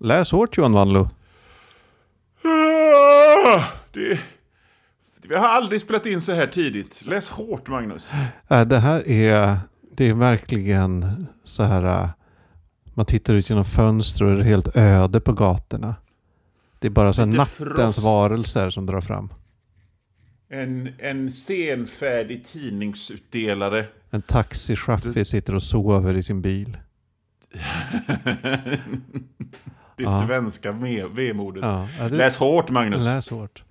Läs hårt Johan Wanlo. Ah, Det, vi har aldrig spelat in så här tidigt. Läs hårt Magnus. Äh, det här är, det är verkligen så här. äh, Man tittar ut genom fönster och det är helt öde på gatorna. Det är bara så nattens frost. varelser som drar fram. En, en senfärdig tidningsutdelare. En taxichaufför sitter och sover i sin bil. Det Ja. svenska vemodet. Ja, det, Läs hårt Magnus. Läs hårt.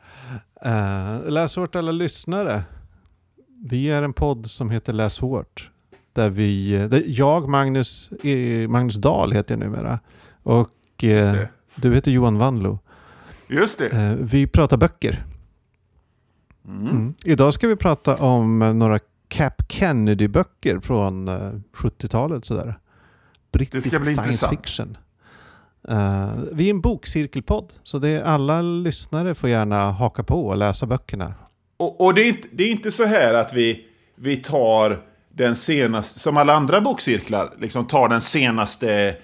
Uh, läs hårt alla lyssnare. Vi är en podd som heter Läs hårt. Där vi, där jag, Magnus, Magnus Dahl heter jag numera. Och det. du heter Johan Wanlo. Just det. Eh, vi pratar böcker. Mm. Mm. Idag ska vi prata om några Cap Kennedy-böcker från eh, 70-talet. Sådär. Brittisk science intressant. fiction. Eh, vi är en bokcirkelpodd, så det är alla lyssnare får gärna haka på och läsa böckerna. Och, och det, är inte, det är inte så här att vi, vi tar den senaste, som alla andra bokcirklar, liksom tar den senaste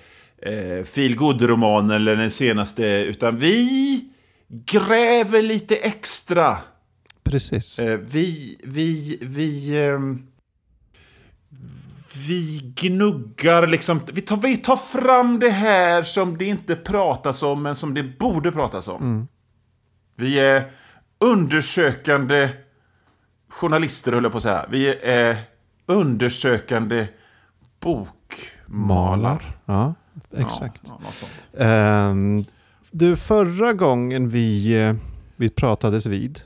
eh, feel romanen eller den senaste, utan vi gräver lite extra. Precis. Eh, vi, vi, vi, ehm, vi gnuggar liksom, vi tar, vi tar fram det här som det inte pratas om, men som det borde pratas om. Vi är undersökande journalister, höll jag på att säga. Vi är undersökande bokmalar. Ja, exakt. Ja. Ehm, du, förra gången vi, eh, vi pratades vid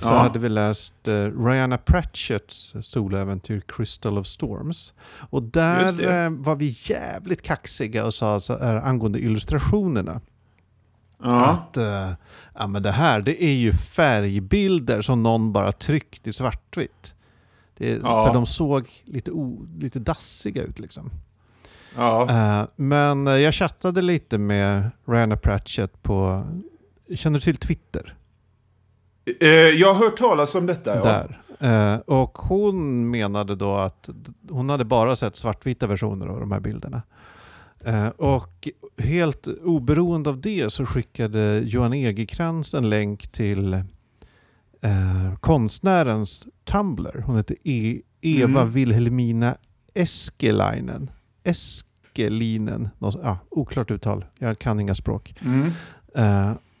så Ja. hade vi läst uh, Rihanna Pratchetts soloäventyr Crystal of Storms. Och där eh, var vi jävligt kaxiga och sa så här, angående illustrationerna. Ja. Att eh, ja, men det här det är ju färgbilder som någon bara tryckt i svartvitt. Det, Ja. För de såg lite, o, lite dassiga ut liksom. Ja. Eh, men eh, jag chattade lite med Rihanna Pratchett på, känner du till Twitter? Eh, jag har hört talas om detta. Ja. Där. Eh, och hon menade då att hon hade bara sett svartvita versioner av de här bilderna. Eh, och helt oberoende av det så skickade Johan Egerkrans en länk till eh, konstnärens Tumblr. Hon heter e- Eva Mm. Wilhelmina Eskelinen. Eskelinen, något oklart uttal. Jag kan inga språk. Mm.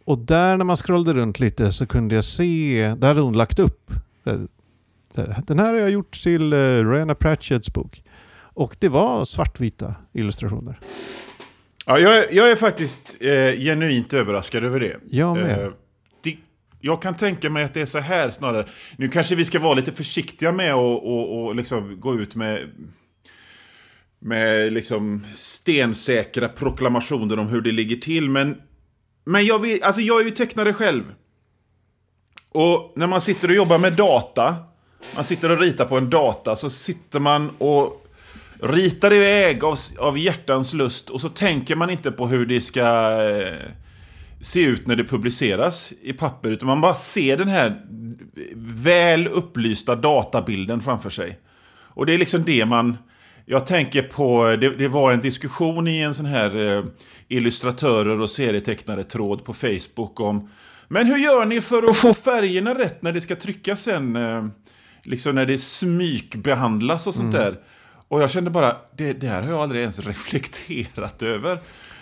Eh, och där när man scrollade runt lite så kunde jag se, där hade hon lagt upp. eh, Den här har jag gjort till uh, Rihanna Pratchetts bok. Och det var svartvita illustrationer. Ja, jag, är- jag är faktiskt eh, genuint överraskad över det. Jag med. Eh, det. Jag kan tänka mig att det är så här snarare. Nu kanske vi ska vara lite försiktiga med att och, och liksom gå ut med, med liksom stensäkra proklamationer om hur det ligger till. Men, men jag, vill, alltså jag är ju tecknare själv. Och när man sitter och jobbar med data, man sitter och ritar på en data, så sitter man och ritar iväg av, av hjärtans lust och så tänker man inte på hur det ska eh, se ut när det publiceras i papper, utan man bara ser den här väl upplysta databilden framför sig. Och det är liksom det man... Jag tänker på, det, det var en diskussion i en sån här eh, illustratörer och serietecknare tråd på Facebook om Men hur gör ni för att få färgerna rätt när det ska tryckas sen? Eh, liksom när det smygbehandlas och sånt där. Och jag kände bara, det, det här har jag aldrig ens reflekterat över.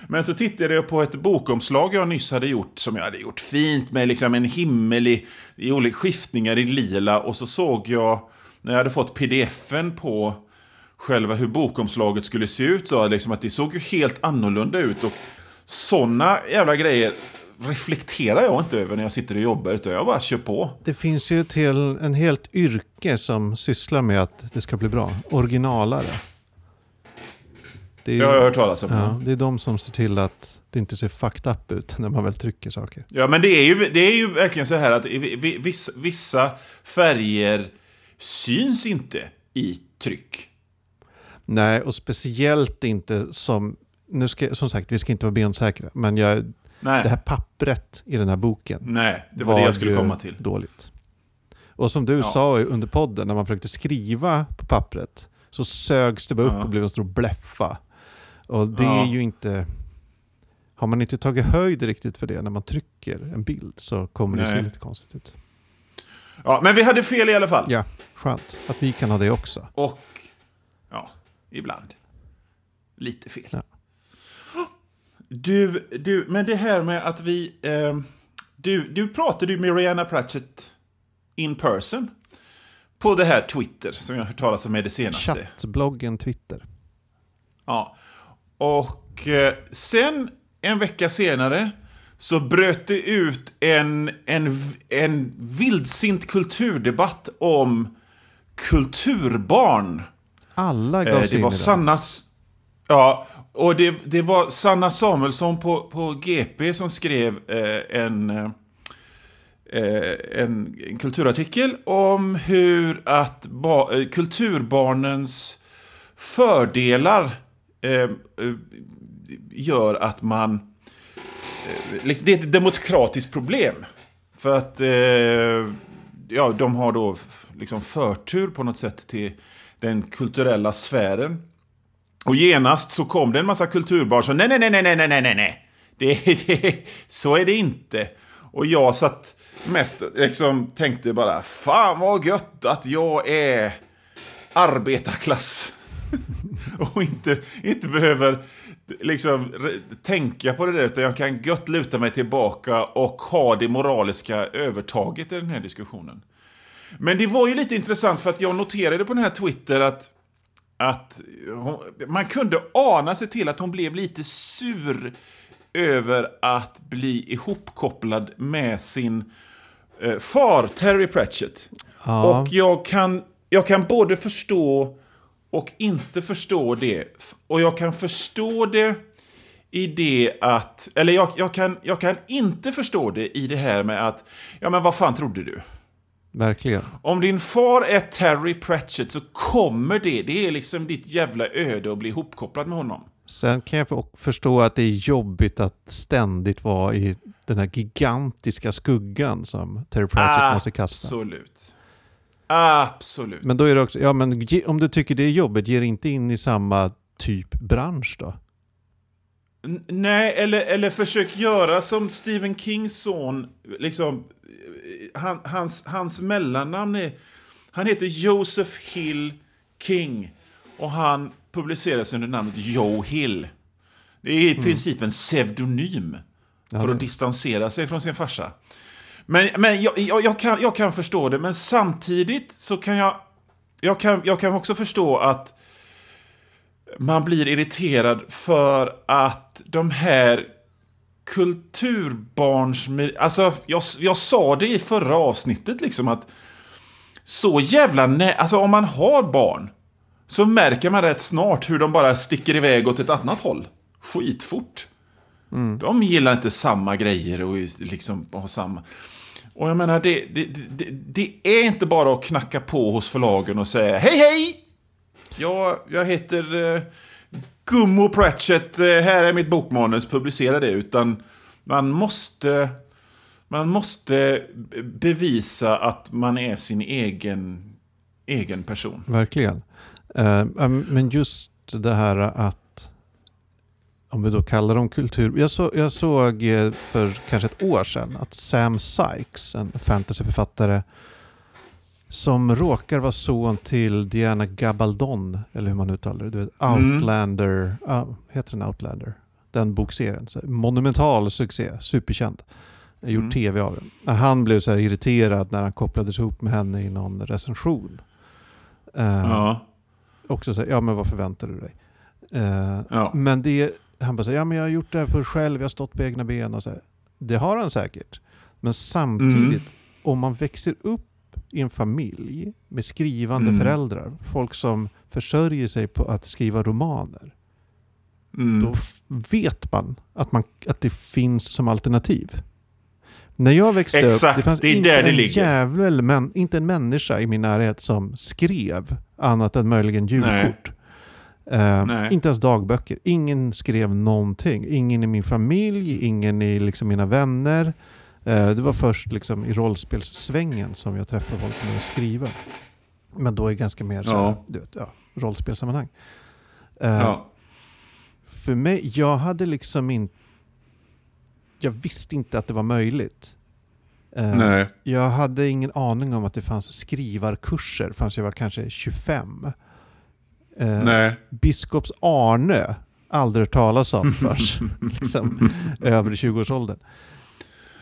Men så tittade jag på ett bokomslag jag nyss hade gjort, som jag hade gjort fint med liksom en himmel i, i olika skiftningar i lila. Och så såg jag, när jag hade fått pdfen på själva hur bokomslaget skulle se ut, så liksom att det såg ju helt annorlunda ut. Och sådana jävla grejer reflekterar jag inte över när jag sitter och jobbar, utan jag bara kör på. Det finns ju hel, en helt yrke som sysslar med att det ska bli bra. Originalare. Det är, Det har jag hört talas om. ja, det är de som ser till att det inte ser fucked up ut när man väl trycker saker. Ja, men det är ju, det är ju verkligen så här att vi- vi- vissa, vissa färger syns inte i tryck. Nej, och speciellt inte som... Nu ska, som sagt, vi ska inte vara bensäkra, men jag, Nej, det här pappret i den här boken nej det var, det jag skulle komma till. dåligt. Och som du Ja. sa under podden, när man försökte skriva på pappret så sögs det bara upp Ja. och blev en stor bläffa. Och det Ja. är ju inte... har man inte tagit höjd riktigt för det när man trycker en bild så kommer det se Nej. lite konstigt ut. Ja, men vi hade fel i alla fall. Ja, skönt att vi kan ha det också. Och, ibland. Lite fel. Ja. Du, du, men det här med att vi... Eh, du, du pratade ju med Rihanna Pratchett in person. På det här Twitter som jag har hört talas om med det senaste. Chattbloggen Twitter. Ja. Och eh, sen en vecka senare så bröt det ut en, en, en vildsint kulturdebatt om kulturbarn. Alla gav Eh, sig det var. Sannas... Ja, och det, det var Sanna Samuelsson på, på GP som skrev eh, en, eh, en, en kulturartikel om hur att ba, kulturbarnens fördelar gör att man... Liksom, det är ett demokratiskt problem. För att ja, de har då liksom förtur på något sätt till den kulturella sfären. Och genast så kom det en massa kulturbarn som nej, nej, nej, nej, nej, nej, nej, nej. Det, det, så är det inte. Och jag satt mest liksom tänkte bara fan vad gött att jag är arbetarklass. och inte, inte behöver liksom tänka på det där utan jag kan gött luta mig tillbaka och ha det moraliska övertaget i den här diskussionen. Men det var ju lite intressant för att jag noterade på den här Twitter att att hon, man kunde ana sig till att hon blev lite sur över att bli ihopkopplad med sin eh, far, Terry Pratchett. Ja. Och jag kan, jag kan både förstå och inte förstå det. Och jag kan förstå det i det att... Eller jag, jag, kan, jag kan inte förstå det i det här med att... Ja, men vad fan trodde du? Verkligen. Om din far är Terry Pratchett så kommer det. Det är liksom ditt jävla öde att bli ihopkopplad med honom. Sen kan jag förstå att det är jobbigt att ständigt vara i den här gigantiska skuggan som Terry Pratchett måste kasta. Absolut. Absolut. Men då är det också, ja men ge, om du tycker det är jobbigt, ge dig inte in i samma typ bransch då. N- Nej, eller, eller försök göra som Stephen Kings son. Liksom, han, hans, hans mellannamn är... Han heter Joseph Hill King. Och han publiceras under namnet Joe Hill. Det är i princip en pseudonym. För att distansera sig från sin farsa. Men, men jag, jag, jag, kan, jag kan förstå det, men samtidigt så kan jag... Jag kan, jag kan också förstå att man blir irriterad för att de här kulturbarns... Alltså, jag, jag sa det i förra avsnittet liksom att så jävla nä... Alltså om man har barn så märker man rätt snart hur de bara sticker iväg åt ett annat håll. Skitfort. De gillar inte samma grejer och liksom har samma... Och jag menar, det, det, det, det är inte bara att knacka på hos förlagen och säga Hej hej! Jag, jag heter eh, Gummo Pratchett, eh, här är mitt bokmanus, publicera det. Utan man måste, man måste bevisa att man är sin egen, egen person. Verkligen. Eh, men just det här att, om vi då kallar dem kultur. Jag, så, jag såg eh, för kanske ett år sedan att Sam Sykes, en fantasyförfattare, som råkar vara son till Diana Gabaldon, eller hur man uttalar det. Du vet, Mm. Outlander, ah, heter den Outlander? Den bokserien. Så, monumental succé, superkänd. Jag gjort Mm. tv av den. Han blev så här irriterad när han kopplades ihop med henne i någon recension. Eh, Ja, också så här, ja men vad förväntar du dig? Eh, ja. Men det, han bara säger, ja men jag har gjort det här på själv, jag har stått på egna ben och så här. Det har han säkert. Men samtidigt, Mm. om man växer upp i en familj med skrivande Mm. föräldrar, folk som försörjer sig på att skriva romaner, Mm. då vet man att, man att det finns som alternativ. När jag växte upp, Exakt, det fanns det inte en ligger. jävel, men, inte en människa i min närhet som skrev annat än möjligen julkort. Nej. inte ens dagböcker. Ingen skrev någonting. Ingen i min familj, ingen i liksom mina vänner. Eh, det var först liksom i rollspelssvängen som jag träffade folk som ville skriva. Men då är det ganska mer så här, Ja. du vet, ja, rollspelssammanhang. Eh, ja. för mig, jag hade liksom inte jag visste inte att det var möjligt. Eh, Nej. Jag hade ingen aning om att det fanns skrivarkurser förrän jag var kanske 25. Eh, Nej. Biskops Arne, aldrig hört talas om förrän liksom, över 20-årsåldern.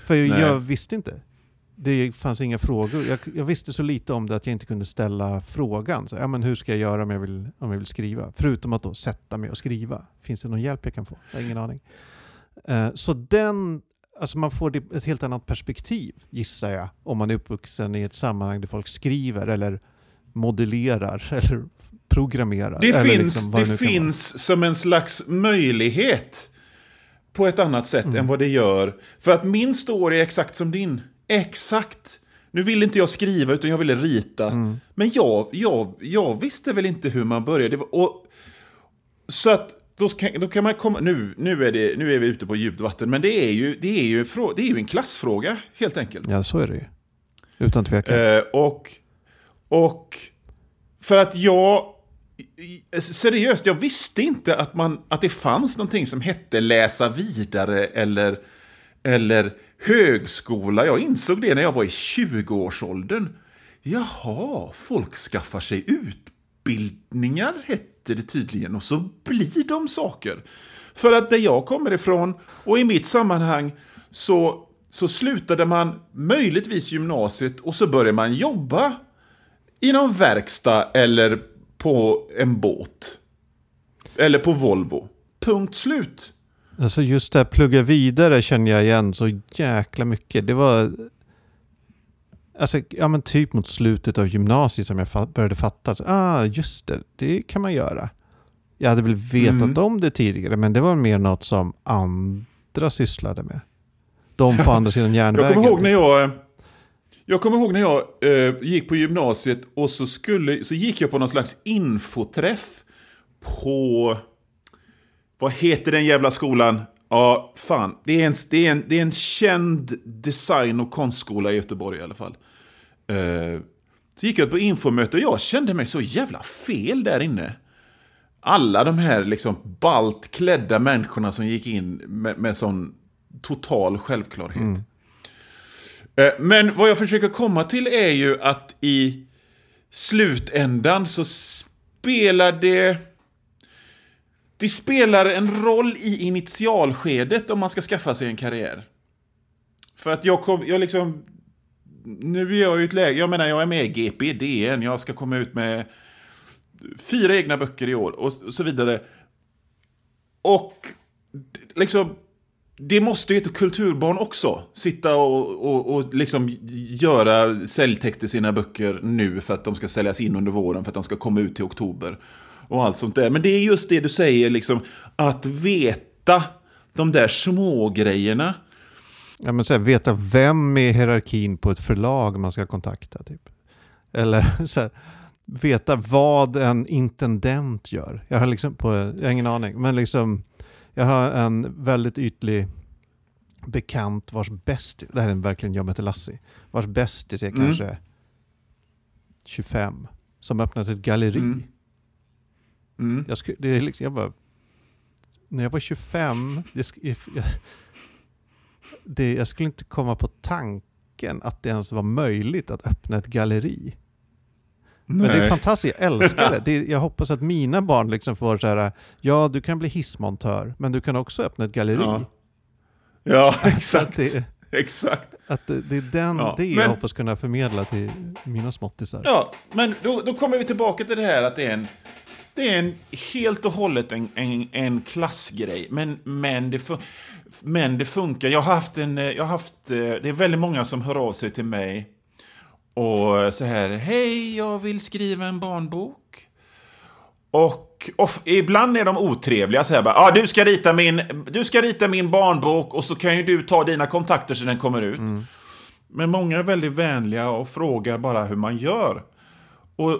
För jag, Nej. jag visste inte. Det fanns inga frågor. Jag, jag visste så lite om det att jag inte kunde ställa frågan. Så, ja, men hur ska jag göra om jag, vill, om jag vill skriva? Förutom att då sätta mig och skriva. Finns det någon hjälp jag kan få? Jag har ingen aning. Eh, så den, alltså man får ett helt annat perspektiv gissar jag. Om man är uppvuxen i ett sammanhang där folk skriver eller modellerar eller programmerar. Det finns, liksom det finns som en slags möjlighet på ett annat sätt Mm. än vad det gör. För att min story är exakt som din. Exakt. Nu ville inte jag skriva utan jag ville rita. Mm. Men jag, jag, jag visste väl inte hur man började. Var- Och, så att då kan, då kan man komma... Nu, nu, är det, nu är vi ute på djupt vatten, men det är ju, det är ju, det är ju en klassfråga helt enkelt. Ja, så är det ju. Utan tvekan. Eh, och, och för att jag... Seriöst, jag visste inte att, man, att det fanns någonting som hette läsa vidare eller, eller högskola. Jag insåg det när jag var i 20-årsåldern. Jaha, folk skaffar sig utbildningar, hette det tydligen. Och så blir de saker. För att där jag kommer ifrån, och i mitt sammanhang, så, så slutade man möjligtvis gymnasiet och så började man jobba i någon verkstad eller på en båt. Eller på Volvo. Punkt slut. Alltså just det här plugga vidare känner jag igen så jäkla mycket. Det var alltså, ja, men typ mot slutet av gymnasiet som jag började fatta att ah, just det, det kan man göra. Jag hade väl vetat Mm. om det tidigare men det var mer något som andra sysslade med. De på andra sidan järnvägen. Jag kommer ihåg när jag... Jag kommer ihåg när jag eh, gick på gymnasiet och så, skulle, så gick jag på någon slags infoträff på... Vad heter den jävla skolan? Ja, fan. Det är en, det är en, det är en känd design och konstskola i Göteborg i alla fall. Eh, så gick jag på infomöte och jag kände mig så jävla fel där inne. Alla de här liksom baltklädda människorna som gick in med, med sån total självklarhet. Mm. Eh, men vad jag försöker komma till är ju att i slutändan så spelar det... Det spelar en roll i initialskedet om man ska skaffa sig en karriär. För att jag kom, jag liksom... Nu är jag i ett läge, jag menar jag är med i GPDN, jag ska komma ut med fyra egna böcker i år och så vidare. Och liksom, det måste ju ett kulturbarn också. Sitta och, och, och liksom göra säljtext till sina böcker nu för att de ska säljas in under våren för att de ska komma ut till oktober. Och allt sånt där. Men det är just det du säger, liksom, att veta de där små grejerna. Ja, men så här, veta vem i hierarkin på ett förlag man ska kontakta. Typ. Eller så här, veta vad en intendent gör. Jag har, liksom på, jag har ingen aning. Men liksom, jag har en väldigt ytlig bekant vars bästis, det här är verkligen jag möter Lassie, vars bästis är Mm. kanske 25. Som öppnat ett galleri. Mm. Mm. Jag, sku, det är liksom, jag bara, när jag var 25, det, jag, det, jag skulle inte komma på tanken att det ens var möjligt att öppna ett galleri. Men det är Nej. fantastiskt, jag älskar det. det. är- Jag hoppas att mina barn liksom får så här, ja du kan bli hissmontör, men du kan också öppna ett galleri. Ja. Ja, Så att exakt. det, exakt. att det, det är den, Ja, det jag men- hoppas kunna förmedla till mina småttisar. Ja, men då, då kommer vi tillbaka till det här att det är en, det är en helt och hållet en, en, en klassgrej. Men, men, det men det funkar. Jag har haft en, jag har haft, eh, det är väldigt många som hör av sig till mig och så här, hej, jag vill skriva en barnbok. Och, och ibland är de otrevliga. Så här, bara, ah, du, ska rita min, du ska rita min barnbok och så kan ju du ta dina kontakter så den kommer ut. Men många är väldigt vänliga och frågar bara hur man gör. Och,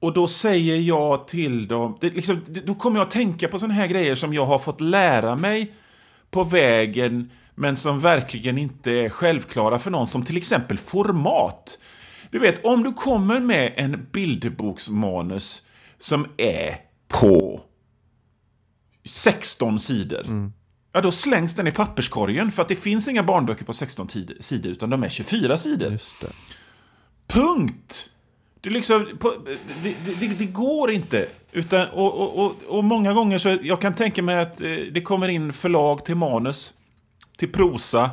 och då säger jag till dem, det, liksom, då kommer jag att tänka på sådana här grejer som jag har fått lära mig på vägen, men som verkligen inte är självklara för någon, som till exempel format. Du vet, om du kommer med en bilderboksmanus som är på 16 sidor. ja då slängs den i papperskorgen för att det finns inga barnböcker på 16 tid- sidor utan de är 24 sidor. Punkt! Det, liksom, det, det, det går inte. Utan, och, och, och, och många gånger så, jag kan tänka mig att eh, det kommer in förlag till manus, till prosa.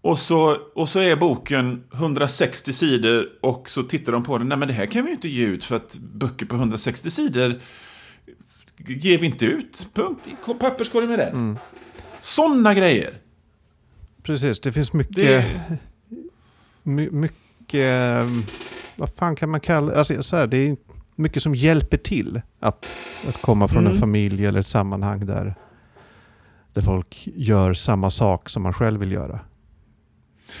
Och så, och så är boken 160 sidor och så tittar de på den. Nej men det här kan vi ju inte ge ut för att böcker på 160 sidor ger vi inte ut. Punkt. Papperskorgen med den. Mm. Sådana grejer. Precis, det finns mycket... Det, My, mycket... Vad fan kan man kalla alltså, så här, Det är mycket som hjälper till att, att komma från Mm. en familj eller ett sammanhang där, där folk gör samma sak som man själv vill göra.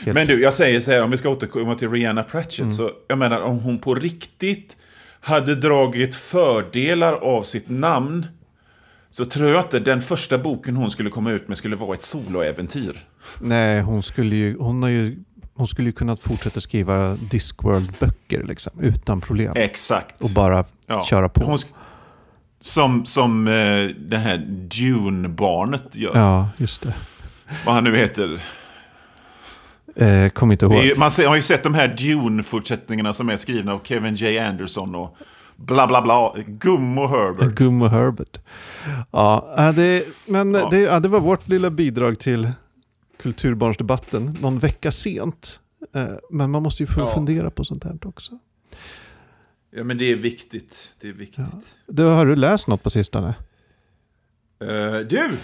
Helt- Men du, jag säger så här, om vi ska återkomma till Rihanna Pratchett, Mm. så jag menar om hon på riktigt hade dragit fördelar av sitt namn, så tror jag inte den första boken hon skulle komma ut med skulle vara ett soloäventyr. Nej, hon skulle ju, hon har ju, hon skulle ju kunnat fortsätta skriva Discworld-böcker liksom, utan problem. Exakt. Och bara Ja. köra på. Hon sk- som som eh, det här Dune-barnet gör. Ja, just det. Vad han nu heter. Eh, kom inte ihåg. ju- man har ju sett de här Dune-fortsättningarna som är skrivna av Kevin J. Anderson och bla bla bla. Gummo Herbert. Gummo Herbert. Ja, äh, det, men Ja. Det, ja, det var vårt lilla bidrag till kulturbarnsdebatten. Någon vecka sent. Eh, Men man måste ju få Ja. fundera på sånt här också. Ja, men det är viktigt. Det är viktigt. Du, har du läst något på sistone? Eh, du!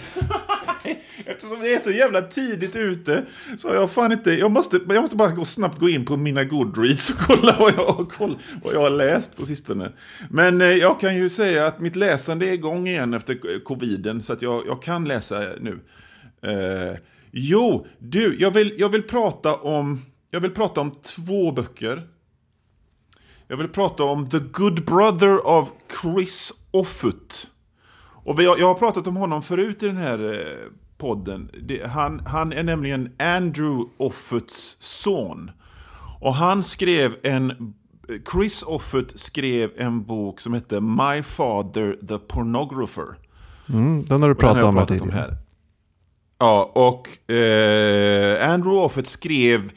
Eftersom det är så jävla tidigt ute så har jag fan inte... Jag måste, jag måste bara gå, snabbt gå in på mina Goodreads och kolla vad jag, har- koll, vad jag har läst på sistone. Men eh, jag kan ju säga att mitt läsande är igång igen efter coviden så att jag, jag kan läsa nu. Eh, jo, du, jag vill, jag vill prata om... Jag vill prata om två böcker. Jag vill prata om The Good Brother av Chris Offutt. Och har, jag har pratat om honom förut i den här eh, podden. Det, han, han är nämligen Andrew Offutts son. Och han skrev en... Chris Offutt skrev en bok som hette My Father the Pornographer. Mm, den har du den har pratat jag om här pratat om tidigare. här. Ja, och eh, Andrew Offutt skrev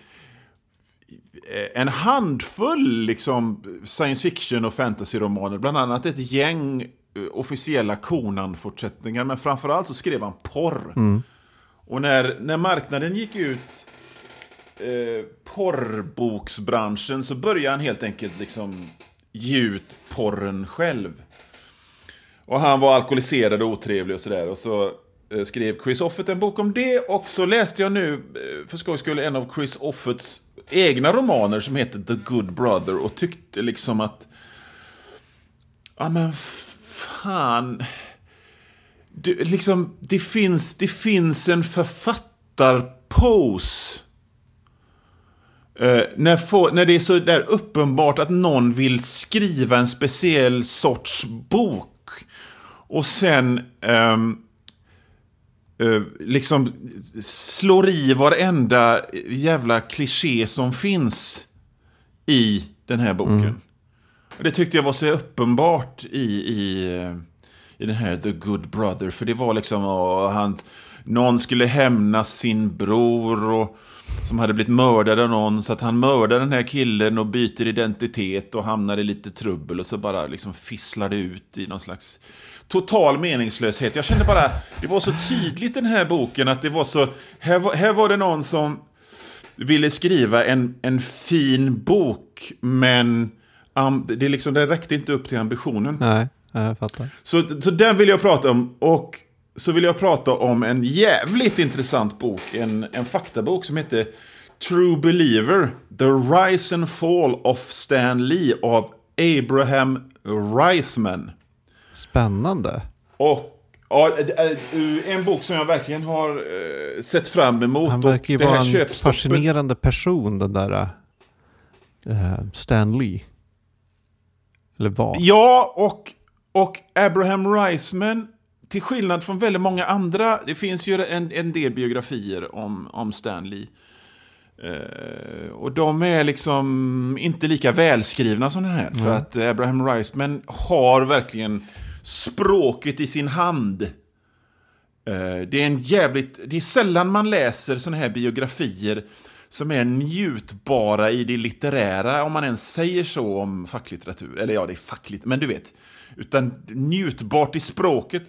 en handfull liksom, science fiction och fantasy-romaner. Bland annat ett gäng eh, officiella Conan-fortsättningar. Men framförallt så skrev han porr. Och när, när marknaden gick ut eh, porrboksbranschen så började han helt enkelt liksom ge ut porren själv. Och han var alkoholiserad och otrevlig och sådär. Och så eh, Eh, skrev Chris Offutt en bok om det. Och så läste jag nu, eh, för skojs skull, en av Chris Offutts egna romaner som heter The Good Brother. Och tyckte liksom att... Ja men fan... Du, liksom, det finns, det finns en författarpose. Uh, när, få, när det är så där uppenbart att någon vill skriva en speciell sorts bok. Och sen um, liksom slår i varenda jävla kliché som finns i den här boken. Och Det tyckte jag var så uppenbart i, i, eh, i den här The Good Brother. För det var liksom, åh, han, någon skulle hämnas sin bror och, som hade blivit mördad av någon. Så att han mördar den här killen och byter identitet och hamnar i lite trubbel. Och så bara liksom fisslar det ut i någon slags total meningslöshet. Jag kände bara, det var så tydligt den här boken att det var så, här var, här var det någon som ville skriva en, en fin bok, men um, det, liksom, det räckte inte upp till ambitionen. Nej, jag fattar. Så, så den vill jag prata om. Och så vill jag prata om en jävligt intressant bok. En, en faktabok som heter True Believer. The Rise and Fall of Stan Lee av Abraham Reisman. Spännande. Och ja, en bok som jag verkligen har eh, sett fram emot. Han verkar ju vara en köpstoppet- fascinerande person, den där uh, Stan Lee. Eller var. Ja, och, och Abraham Reisman, till skillnad från väldigt många andra, det finns ju en, en del biografier om, om Stanley. Eh, och de är liksom inte lika välskrivna som den här. För att Abraham Reisman har verkligen språket i sin hand. Eh, det är en jävligt... Det är sällan man läser såna här biografier som är njutbara i det litterära, om man ens säger så om facklitteratur. Eller ja, det är fackligt, men du vet. Utan njutbart i språket.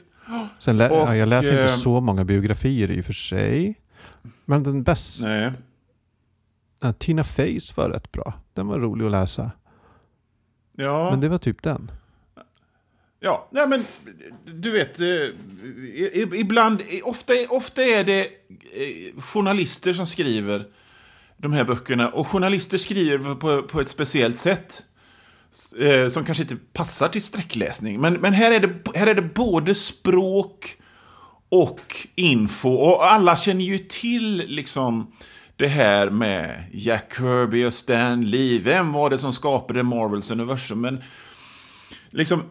Sen lä Och, jag läser inte eh, så många biografier i och för sig. Men den bästa, Nej. ja, Tina Face var rätt bra. Den var rolig att läsa. Ja. Men det var typ den. Ja, nej men du vet, eh, ibland, ofta, ofta är det eh, journalister som skriver de här böckerna. Och journalister skriver på, på ett speciellt sätt. eh, Som kanske inte passar till sträckläsning. Men, men här, är det, här är det både språk och info. Och alla känner ju till liksom det här med Jack Kirby och Stan Lee. Vem var det som skapade Marvels universum? Men liksom,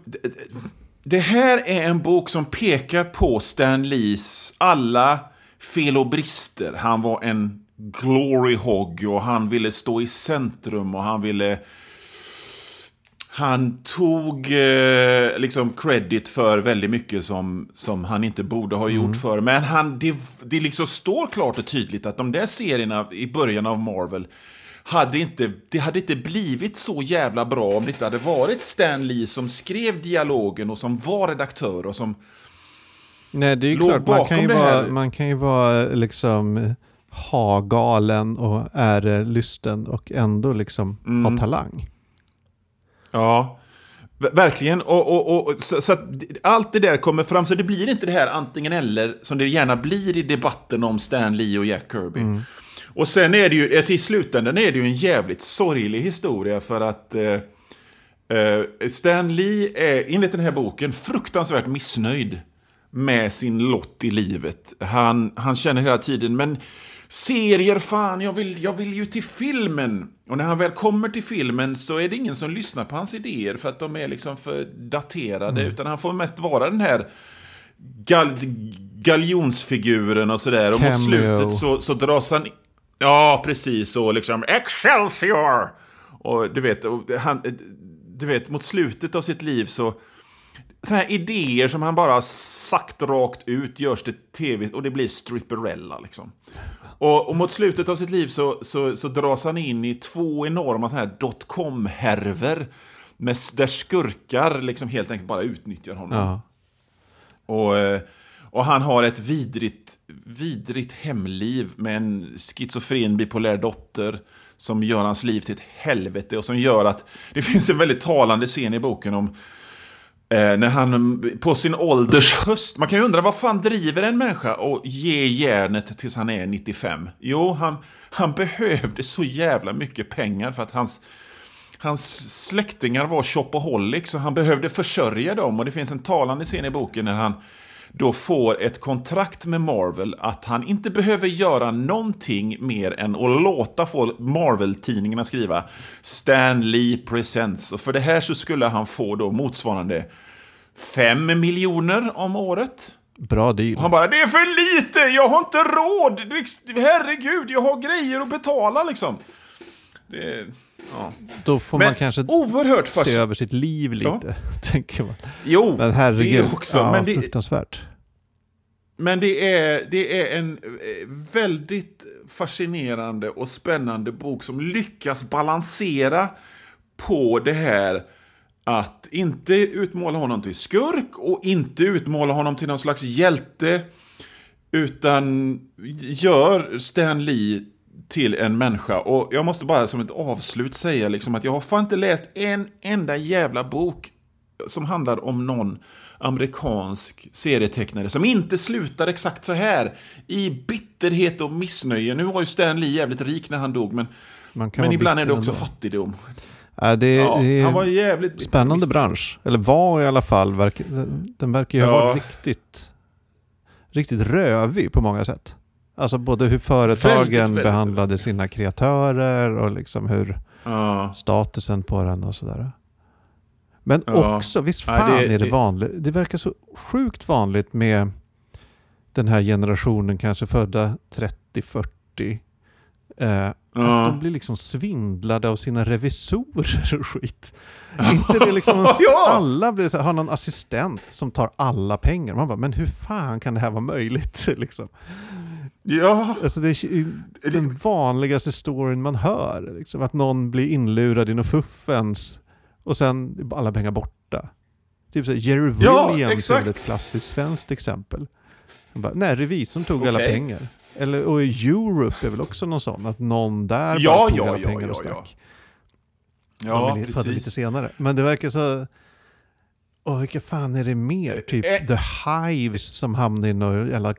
det här är en bok som pekar på Stan Lees alla fel och brister. Han var en glory hog och han ville stå i centrum och han ville... Han tog eh, liksom credit för väldigt mycket som, som han inte borde ha gjort för. Men han, det, det liksom står klart och tydligt att de där serierna i början av Marvel hade inte, det hade inte blivit så jävla bra om det inte hade varit Stan Lee som skrev dialogen och som var redaktör och som... Nej, det är ju Låg klart. Man kan ju, vara, man kan ju vara liksom ha galen och ärelysten och ändå liksom Mm. ha talang. Ja, ver- verkligen. Och, och, och, så, så att allt det där kommer fram, så det blir inte det här antingen eller som det gärna blir i debatten om Stan Lee och Jack Kirby. Och sen är det ju, alltså i slutändan är det ju en jävligt sorglig historia för att eh, eh, Stan Lee är, enligt den här boken, fruktansvärt missnöjd med sin lott i livet. Han, han känner hela tiden, men serier, fan, jag vill, jag vill ju till filmen. Och när han väl kommer till filmen så är det ingen som lyssnar på hans idéer för att de är liksom för daterade, utan han får mest vara den här gal, galjonsfiguren och sådär. Och mot slutet så, så dras han... Ja, precis. Och liksom Excelsior! Och du vet, och han, du vet, mot slutet av sitt liv så... Såna här idéer som han bara sagt rakt ut görs till tv och det blir stripperella liksom. Och, och mot slutet av sitt liv så, så, så dras han in i två enorma såna här dotcom-härvor. Där skurkar liksom helt enkelt bara utnyttjar honom. Ja. Och, eh, och han har ett vidrigt, vidrigt hemliv med en schizofren bipolär dotter som gör hans liv till ett helvete och som gör att det finns en väldigt talande scen i boken om eh, när han på sin ålders höst, man kan ju undra vad fan driver en människa och ge järnet tills han är 95? Jo, han, han behövde så jävla mycket pengar för att hans Hans släktingar var shopaholics så han behövde försörja dem. Och det finns en talande scen i boken när han då får ett kontrakt med Marvel att han inte behöver göra någonting mer än att låta få Marvel-tidningarna skriva Stan Lee Presents. Och för det här så skulle han få då motsvarande 5 miljoner om året. Bra deal. Han bara, det är för lite, jag har inte råd! Herregud, jag har grejer att betala liksom. Det, ja. Då får Men man kanske oerhört se fascinerande. över sitt liv lite, tänker man. Jo, Men herregud, det också. ja, men, det, fruktansvärt. men det, är, det är en eh, väldigt fascinerande och spännande bok som lyckas balansera på det här att inte utmåla honom till skurk och inte utmåla honom till någon slags hjälte. Utan gör Stan Lee till en människa. Och jag måste bara som ett avslut säga liksom att jag har fan inte läst en enda jävla bok som handlar om någon amerikansk serietecknare som inte slutar exakt så här. I bitterhet och missnöje. Nu var ju Stan Lee jävligt rik när han dog, men, Man kan men ibland är det också ändå. fattigdom. Ja, det, Ja, det är han var jävligt spännande bransch. Eller var i alla fall. Verk, den verkar ju ha Ja. varit riktigt, riktigt rövig på många sätt. Alltså både hur företagen Väldigt, väldigt behandlade sina kreatörer och liksom hur Ja. statusen på den och sådär. Men Ja. också, visst fan det- är det vanligt. Det verkar så sjukt vanligt med den här generationen, kanske födda 30-40, Eh, Ja. Att de blir liksom svindlade av sina revisorer och skit. inte det liksom, Ja. alla blir så, har någon assistent som tar alla pengar. Man bara, men hur fan kan det här vara möjligt? liksom. Ja, Alltså det är den vanligaste storyn man hör. Liksom, att någon blir inlurad i något fuffens och sen är alla pengar borta. Typ så här, Jerry Ja, Williams är exakt. väl ett klassiskt svenskt exempel. Bara, nej, revisorn tog alla Okej. pengar. Eller, och Europe är väl också någon sån, att någon där Ja, bara tog ja, alla ja, pengar ja, och ja. stack. ja De födde lite precis. senare. Men det verkar så... Åh, vilka fan är det mer? Typ Eh, The Hives som hamnade i något jävla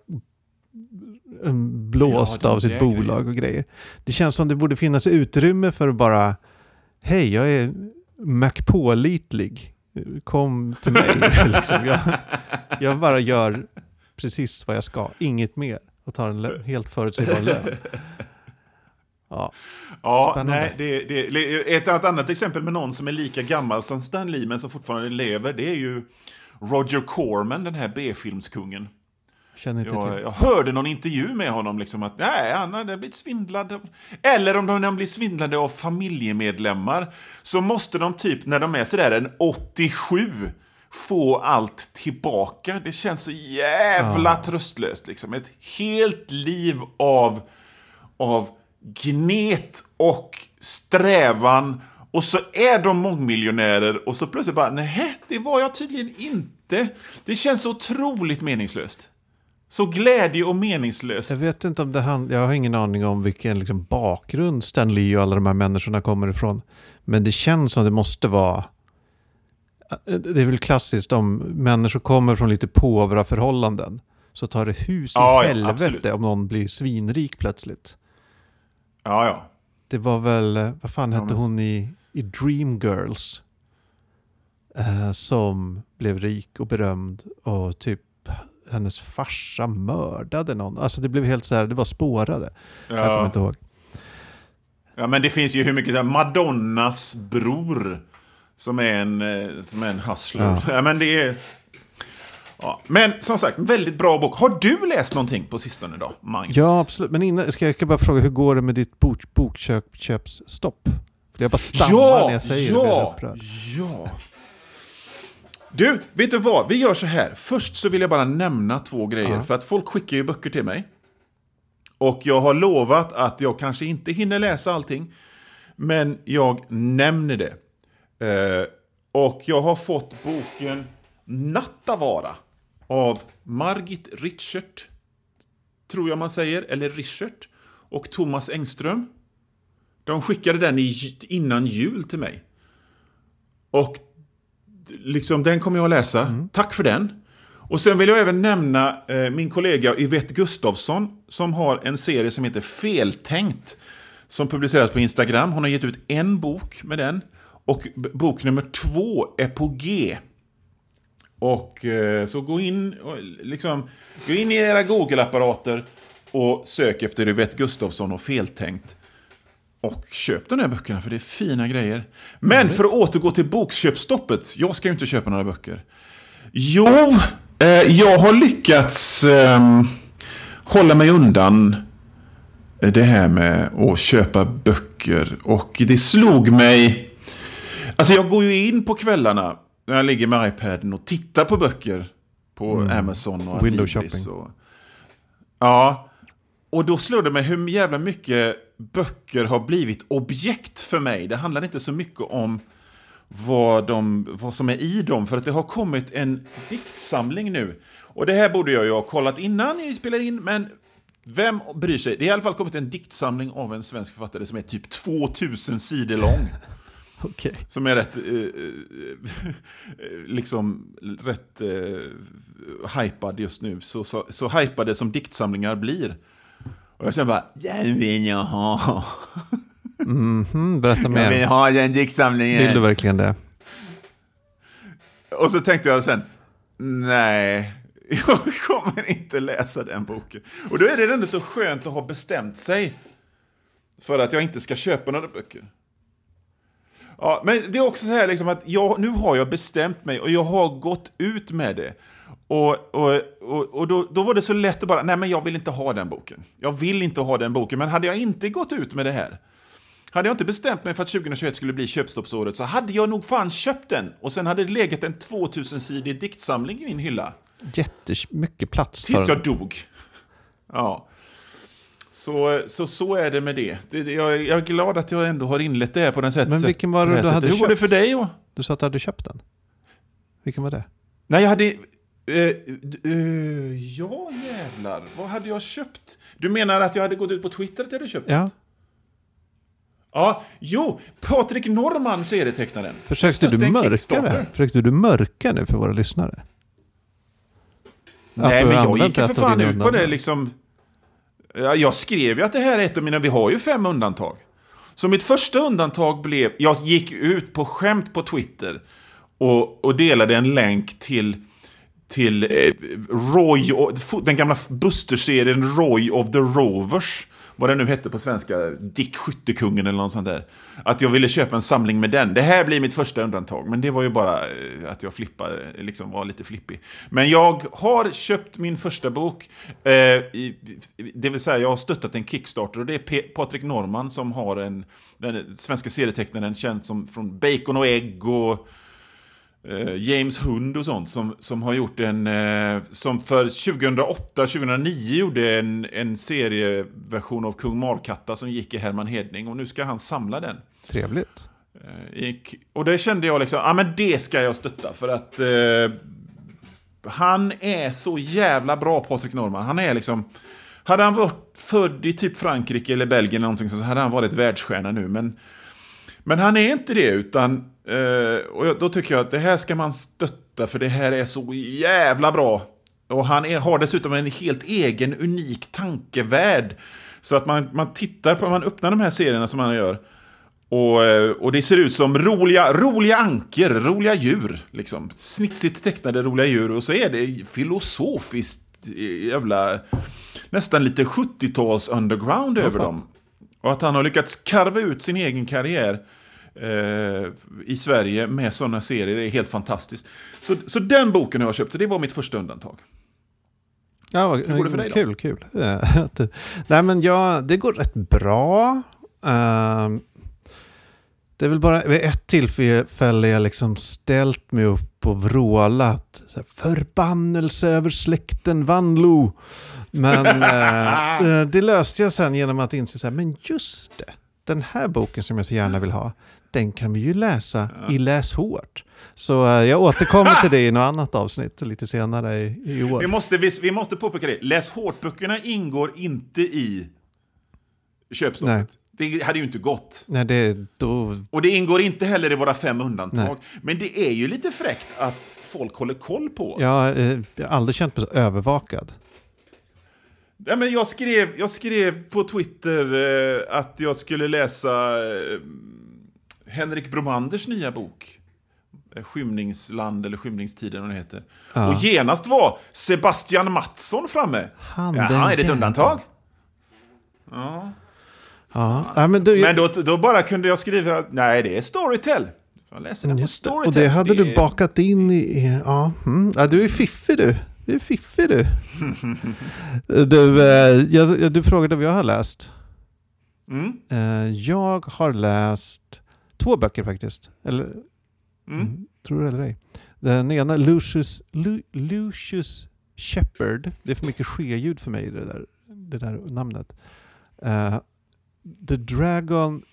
blåst Ja, av sitt bolag och grejer. Det känns som det borde finnas utrymme för att bara Hej, jag är McPålitlig. Kom till mig. liksom. jag, jag bara gör precis vad jag ska, inget mer. Och tar en helt förutsägbar lön. Ja, Ja, Spännande. nej, det, det, ett, ett annat exempel med någon som är lika gammal som Stan Lee men som fortfarande lever, det är ju Roger Corman, den här B-filmskungen. Känner inte Jag, till. jag hörde någon intervju med honom liksom att nej, han hade blivit svindlad. Eller om de blir svindlade av familjemedlemmar så måste de typ, när de är sådär en 87, få allt tillbaka. Det känns så jävla tröstlöst liksom. Ett helt liv av, av gnet och strävan och så är de mångmiljonärer och så plötsligt bara, nej, det var jag tydligen inte. Det känns så otroligt meningslöst. Så glädje och meningslöst. Jag vet inte om det handlar, jag har ingen aning om vilken liksom bakgrund Stan Lee och alla de här människorna kommer ifrån. Men det känns som det måste vara, det är väl klassiskt om människor kommer från lite påvra förhållanden. Så tar det hus i Ja, ja, helvete absolut. om någon blir svinrik plötsligt. Ja, ja. Det var väl, vad fan Ja, hette men- hon i, i Dreamgirls? Eh, som blev rik och berömd och typ hennes farsa mördade någon. Alltså det blev helt så här, det var spårade. Jag kommer Ja, inte ihåg. ja men det finns ju hur mycket så här, Madonnas bror som är en, eh, som är en hustler. Ja. Ja. men det är... Ja. Men som sagt, väldigt bra bok. Har du läst någonting på sistone då, Magnus? Ja, absolut. Men innan ska jag bara fråga, hur går det med ditt bok, bokköpsstopp? För jag bara stammar Ja, när jag säger det. Jag blir ja, ja. Du, vet du vad? Vi gör så här. Först så vill jag bara nämna två grejer. Ja. För att folk skickar ju böcker till mig. Och jag har lovat att jag kanske inte hinner läsa allting. Men jag nämner det. Eh, och jag har fått boken Nattavara av Margit Richert. Tror jag man säger. Eller Richert. Och Thomas Engström. De skickade den i, innan jul till mig. Och liksom, den kommer jag att läsa. Tack för den. Och sen vill jag även nämna eh, min kollega Yvette Gustafsson som har en serie som heter Feltänkt. Som publiceras på Instagram. Hon har gett ut en bok med den. Och bok nummer två är på G. Och eh, så gå in, och, liksom, gå in i era Google-apparater och sök efter Yvette Gustafsson och Feltänkt. Och köp de här böckerna för det är fina grejer. Men för att återgå till bokköpstoppet. Jag ska ju inte köpa några böcker. Jo, eh, jag har lyckats ehm, hålla mig undan det här med att köpa böcker. Och det slog mig... Alltså jag går ju in på kvällarna när jag ligger med iPaden och tittar på böcker på Amazon och Window shopping. Och, ja, och då slår det mig hur jävla mycket böcker har blivit objekt för mig. Det handlar inte så mycket om vad, de, vad som är i dem, för att det har kommit en diktsamling nu. Och det här borde jag ju ha kollat innan vi spelade in, men vem bryr sig? Det är i alla fall kommit en diktsamling av en svensk författare som är typ 2000 sidor lång. Okej. Som är rätt, eh, eh, liksom, rätt eh, hypad just nu. Så, så, så hypade som diktsamlingar blir. Och jag känner bara, den vill jag ha. Mhm, berätta Jag vill mer. ha den diktsamlingen. Vill du verkligen det? Och så tänkte jag sen, nej, jag kommer inte läsa den boken. Och då är det ändå så skönt att ha bestämt sig för att jag inte ska köpa några böcker. Ja, men det är också så här liksom att jag, nu har jag bestämt mig och jag har gått ut med det. Och, och, och, och då, då var det så lätt att bara, nej men jag vill inte ha den boken. Jag vill inte ha den boken, men hade jag inte gått ut med det här, hade jag inte bestämt mig för att 2021 skulle bli köpstoppsåret så hade jag nog fan köpt den. Och sen hade det legat en 2000-sidig diktsamling i min hylla. Jättemycket plats Tills jag dog. Ja. Så, så, så är det med det. jag, jag är glad att jag ändå har inlett det här på den sättet. Men vilken var det du hade sättet. Hur var det köpt? för dig? Och? Du sa att du hade köpt den. Vilken var det? Nej, jag hade... eh, eh, ja, jävlar. Vad hade jag köpt? Du menar att jag hade gått ut på Twitter att jag hade köpt Ja. något? Ja, jo, Patrik Norman serietecknaren. Försökte du mörka det? Försökte du mörka nu för våra lyssnare? Att Nej, men jag gick ju för fan ut på det liksom. Ja, Jag skrev ju att det här är ett av mina, vi har ju fem undantag. Så mitt första undantag blev, jag gick ut på skämt på Twitter och, och delade en länk till, till eh, Roy, och- den gamla Buster-serien Roy of the Rovers. Vad den nu hette på svenska, Dick Skyttekungen eller något sånt där. Att jag ville köpa en samling med den. Det här blir mitt första undantag, men det var ju bara eh, att jag flippade, eh, liksom var lite flippig. Men jag har köpt min första bok, eh, i, det vill säga jag har stöttat en Kickstarter och det är P- Patrik Norman som har en, den svenska serietecknaren känd som från Bacon och ägg och James Hund och sånt som, som har gjort en, eh, som för 2008-2009 gjorde en, en serieversion av Kung Markatta som gick i Herman Hedning och nu ska han samla den. Trevligt. Eh, Och det kände jag liksom, ja ah, men det ska jag stötta för att eh, han är så jävla bra Patrik Norman. Han är liksom, hade han varit född i typ Frankrike eller Belgien eller någonting så hade han varit världsstjärna nu. Men, men han är inte det utan, eh, och då tycker jag att det här ska man stötta för det här är så jävla bra. Och han är, har dessutom en helt egen unik tankevärld. Så att man, man tittar på, man öppnar de här serierna som han gör. Och, eh, och det ser ut som roliga, roliga anker, roliga djur. Liksom. Snitsigt tecknade roliga djur. Och så är det filosofiskt eh, jävla... Nästan lite 70-tals underground över fan. dem. Och att han har lyckats karva ut sin egen karriär i Sverige med sådana serier det är helt fantastiskt. Så, så den boken har jag köpt, så det var mitt första undantag. Ja, vad, Hur går det för dig då? Kul, kul. Eh, Nej, men ja, det går rätt bra. Ehm, det är väl bara vid ett tillfälle jag liksom ställt mig upp och vrålat. Så här, Förbannelse över släkten Vanlo. Men eh, eh, det löste jag sen genom att inse så här, men just det. Den här boken som jag så gärna vill ha, den kan vi ju läsa i Läs hårt. Så eh, jag återkommer till det i något annat avsnitt lite senare i, i år. Vi måste, vi, vi måste påpeka det. Läs hårt-böckerna ingår inte i köpstoppet. Nej. Det hade ju inte gått. Nej, det, då, Och det ingår inte heller i våra fem undantag. Nej. Men det är ju lite fräckt att folk håller koll på oss. jag, eh, jag har aldrig känt mig så övervakad. Ja, men jag, skrev, jag skrev på Twitter eh, att jag skulle läsa Henrik Bromanders nya bok. Eh, Skymningsland eller Skymningstiden, vad det heter. Ja. Och genast var Sebastian Mattsson framme. Han, Jaha, är det ett undantag? Ja. Ja, ja men du, Men då, då bara kunde jag skriva, nej det är Storytel. Jag läser den på det. Storytel. Och det hade du är- bakat in i... Ja, mm. ja, du är fiffig du. Du är fiffig du. du, eh, jag, jag- du frågade vad jag har läst. Mm, Eh, jag har läst två böcker faktiskt. Eller, mm. mm, tror det eller ej. Den ena, Lucius, Lu, Lucius Shepard. Det är för mycket ske-ljud för mig, det där, det där namnet. Eh, The Dragon...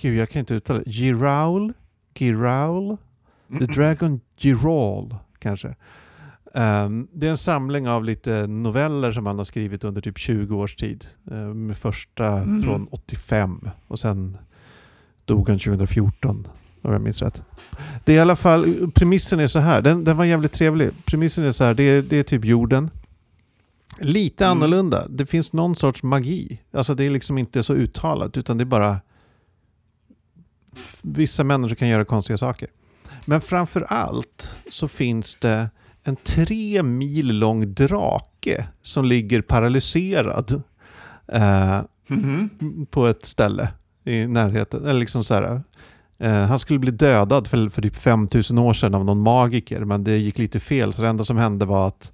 Gud, jag kan inte uttala det. Giraul? Giraul? The. Dragon Giral, kanske. Ehm, det är en samling av lite noveller som han har skrivit under typ 20 års tid. Uh, med första Mm. från 85 och sen dog han 2014 om jag minns rätt. Det är i alla fall, premissen är så här, den, den var jävligt trevlig. Premissen är så här, det är, det är typ jorden. Lite Mm. annorlunda. Det finns någon sorts magi. Alltså det är liksom inte så uttalat utan det är bara vissa människor kan göra konstiga saker. Men framför allt så finns det en tre mil lång drake som ligger paralyserad eh, Mhm. på ett ställe i närheten. Eller liksom så här, Eh, han skulle bli dödad för, för typ 5000 år sedan av någon magiker men det gick lite fel så det enda som hände var att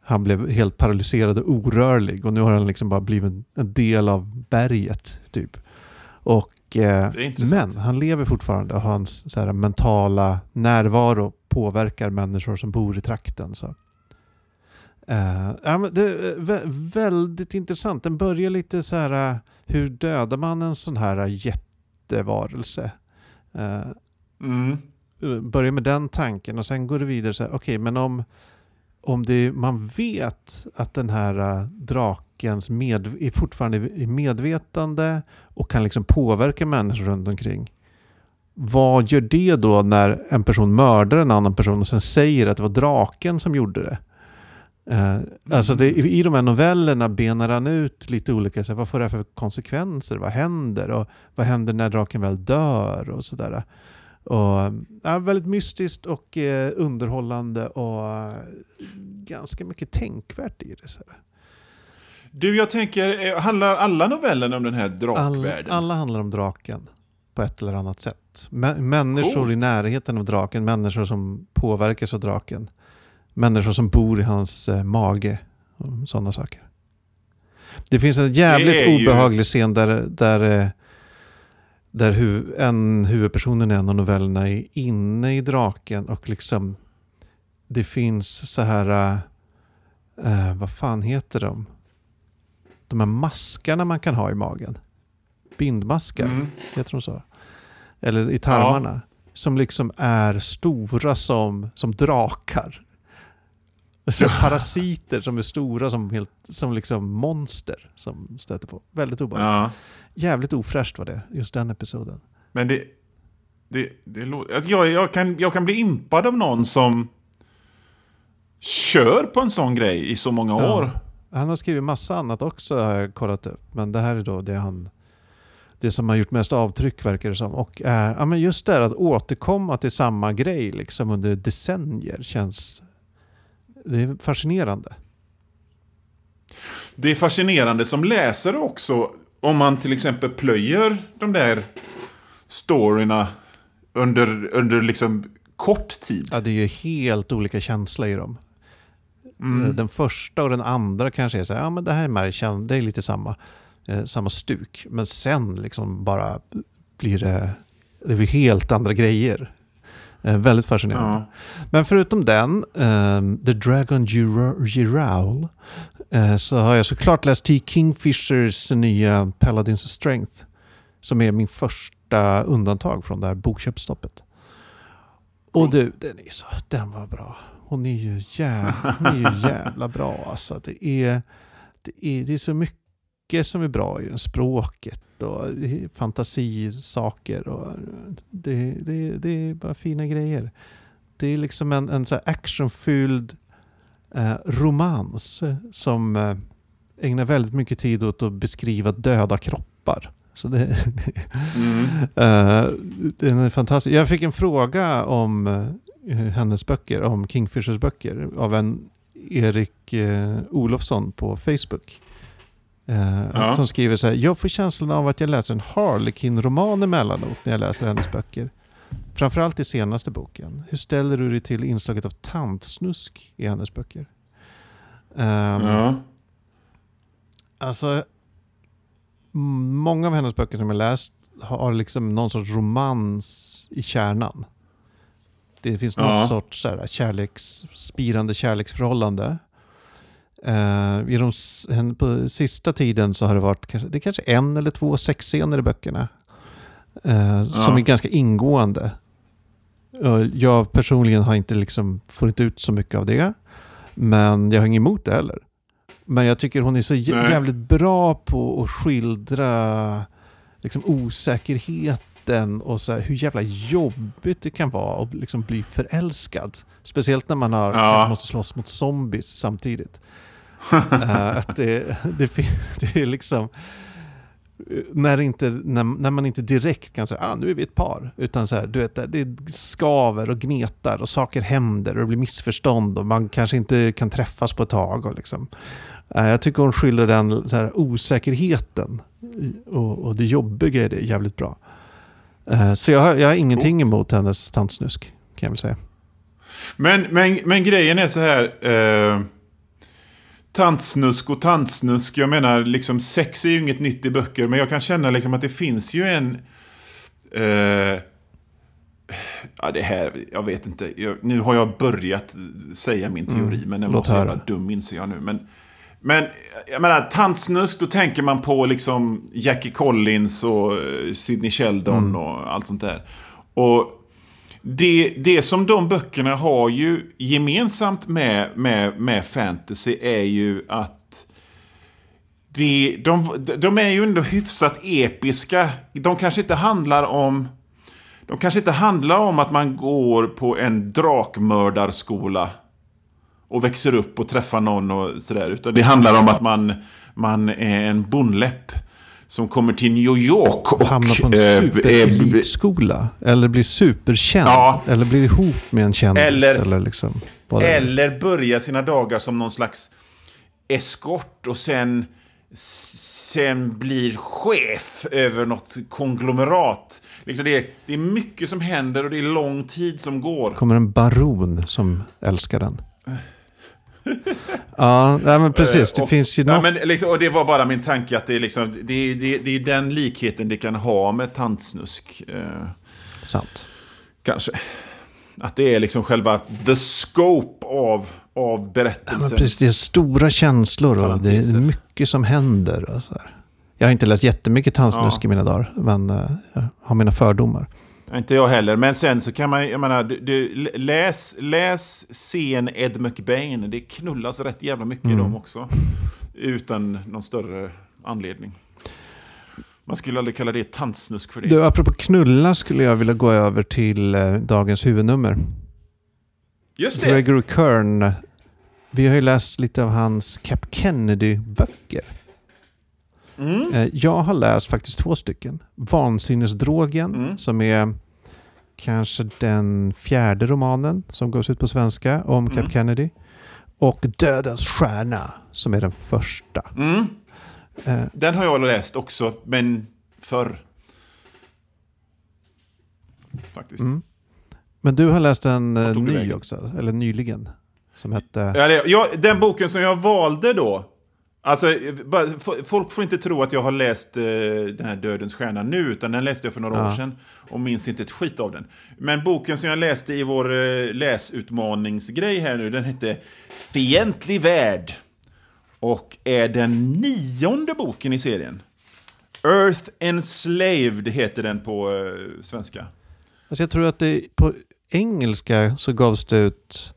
han blev helt paralyserad och orörlig och nu har han liksom bara blivit en del av berget typ. Och, eh, men han lever fortfarande och hans så här, mentala närvaro påverkar människor som bor i trakten. Så. Ja, men det är väldigt intressant. Den börjar lite så här, uh, hur dödar man en sån här jättevarelse? Uh, mm. Börjar med den tanken och sen går det vidare så här, okej okay, men om, om det, man vet att den här drakens med, är fortfarande är medvetande och kan liksom påverka människor runt omkring. Vad gör det då när en person mördar en annan person och sen säger att det var draken som gjorde det? Uh, alltså det, I de här novellerna benar han ut lite olika, så här, vad får det här för konsekvenser? Vad händer? Och vad händer när draken väl dör? Och sådär. Och, ja, väldigt mystiskt och eh, underhållande och eh, ganska mycket tänkvärt i det. Så här. Du, jag tänker, eh, handlar alla novellerna om den här drakvärlden? Alla, alla handlar om draken på ett eller annat sätt. människor cool. i närheten av draken, människor som påverkas av draken människor som bor i hans eh, mage. Och sådana saker. Det finns en jävligt obehaglig scen där, där, eh, där hu en huvudpersonen i en av novellerna är inne i draken och liksom det finns så här, eh, vad fan heter de? De här maskarna man kan ha i magen. Bindmaskar, mm. heter de så? Eller i tarmarna. Ja. Som liksom är stora som, som drakar. Så parasiter som är stora som, helt, som liksom monster som stöter på. Väldigt obehagligt. Ja. Jävligt ofräscht var det, just den episoden. Men det... det, det alltså jag, jag, kan, jag kan bli impad av någon som kör på en sån grej i så många ja. år. Han har skrivit massa annat också har jag kollat upp. Men det här är då det han... Det som har gjort mest avtryck verkar det som. Och äh, ja, men just det här att återkomma till samma grej liksom under decennier känns det är fascinerande. Det är fascinerande som läsare också. Om man till exempel plöjer de där storyna under, under liksom kort tid. Ja, det är ju helt olika känsla i dem. Mm. Den första och den andra kanske är så här, ja men det här är, det är lite samma, eh, samma stuk. Men sen liksom bara blir det, det blir helt andra grejer. Eh, väldigt fascinerande. Ja. Men förutom den, um, The Dragon Giraul, uh, så har jag såklart läst T. Kingfishers nya Paladins Strength. Som är min första undantag från det här bokköpsstoppet. Och du, den, är så, den var bra. Hon är ju jävla, hon är ju jävla bra. Alltså, det, är, det, är, det är så mycket som är bra i den. Språket, och fantasisaker. Och det, det, det är bara fina grejer. Det är liksom en, en så actionfylld eh, romans som eh, ägnar väldigt mycket tid åt att beskriva döda kroppar. Så det, mm. uh, den är fantastisk. Jag fick en fråga om uh, hennes böcker, om Kingfishers böcker, av en Erik uh, Olofsson på Facebook. Eh, ja. Som skriver så här, jag får känslan av att jag läser en Harlequin-roman emellanåt när jag läser hennes böcker. Framförallt i senaste boken. Hur ställer du dig till inslaget av tantsnusk i hennes böcker? Um, ja. Alltså, många av hennes böcker som jag läst har liksom någon sorts romans i kärnan. Det finns någon ja. sorts så här, kärleks, spirande kärleksförhållande. Uh, i de, på sista tiden så har det varit det kanske en eller två sexscener i böckerna. Uh, ja. Som är ganska ingående. Uh, jag personligen har inte liksom, får inte ut så mycket av det. Men jag har inget emot det heller. Men jag tycker hon är så jävligt bra på att skildra liksom, osäkerheten och så här, hur jävla jobbigt det kan vara att liksom bli förälskad. Speciellt när man har, ja. måste slåss mot zombies samtidigt uh, att det, det, det, är liksom... När, inte, när, när, man inte direkt kan säga ah, nu är vi ett par. Utan så här, du vet, det skaver och gnetar och saker händer och det blir missförstånd och man kanske inte kan träffas på ett tag. Och liksom. uh, jag tycker hon skildrar den så här, osäkerheten och, och det jobbiga i det jävligt bra. Eh, Så jag, har- jag har ingenting emot hennes tantsnusk, kan jag väl säga. Men, men, men grejen är så här. Eh, tantsnusk och tantsnusk. Jag menar, liksom sex är ju inget nytt i böcker. Men jag kan känna liksom att det finns ju en... Eh, ja, det här, jag vet inte. Jag, nu har jag börjat säga min teori. Men den var så jävla dum inser jag nu. Men, men jag menar, tantsnusk, då tänker man på liksom Jackie Collins och eh, Sidney Sheldon och allt sånt där. Och det, det som de böckerna har ju gemensamt med, med, med fantasy är ju att det, de, de är ju ändå hyfsat episka. De kanske inte handlar om... De kanske inte handlar om att man går på en drakmördarskola och växer upp och träffar någon och sådär. Utan det handlar om att man, man är en bondläpp som kommer till New York och... Hamna på en eh, superelitskola. Eller blir superkänd. Ja. Eller blir ihop med en kändis. Eller- eller liksom. Eller börja sina dagar som någon slags eskort och sen, sen blir chef över något konglomerat. Liksom det, är, det är mycket som händer och det är lång tid som går. kommer en baron som älskar den. ja, nej, men precis. Det och, finns ju ja, något... men liksom, Och det var bara min tanke att det är, liksom, det, det, det är den likheten det kan ha med tantsnusk. Eh, Sant. kanske. Att det är liksom själva the scope av, av Ja, berättelsen. precis, det är stora känslor och det är mycket som händer. Och så här. Jag har inte läst jättemycket tandsnusk Ja. i mina dagar, men eh, jag har mina fördomar. Inte jag heller, men sen så kan man, jag menar, du, du, läs, läs scen Ed McBain. Det knullas rätt jävla mycket i dem också. Utan någon större anledning. Man skulle aldrig kalla det tantsnusk för det. Du, apropå knulla skulle jag vilja gå över till eh, dagens huvudnummer. Just det! Gregory Kern. Vi har ju läst lite av hans Cap Kennedy-böcker. Mm. Eh, Jag har läst faktiskt två stycken. Vansinnesdrogen, Mm. som är kanske den fjärde romanen som gås ut på svenska om Cap Mm. Kennedy. Och Dödens stjärna, som är den första. Mm. Eh, Den har jag läst också, men förr. Faktiskt. Mm. Men du har läst en eh, ny också, eller nyligen. Som hette... Ja, den boken som jag valde då. Alltså, folk får inte tro att jag har läst eh, den här Dödens stjärna nu, utan den läste jag för några Ja. år sedan och minns inte ett skit av den. Men boken som jag läste i vår eh, läsutmaningsgrej här nu, den hette Fientlig värld. Och är den nionde boken i serien. Earth Enslaved heter den på eh, svenska. Alltså jag tror att det på engelska så gavs det ut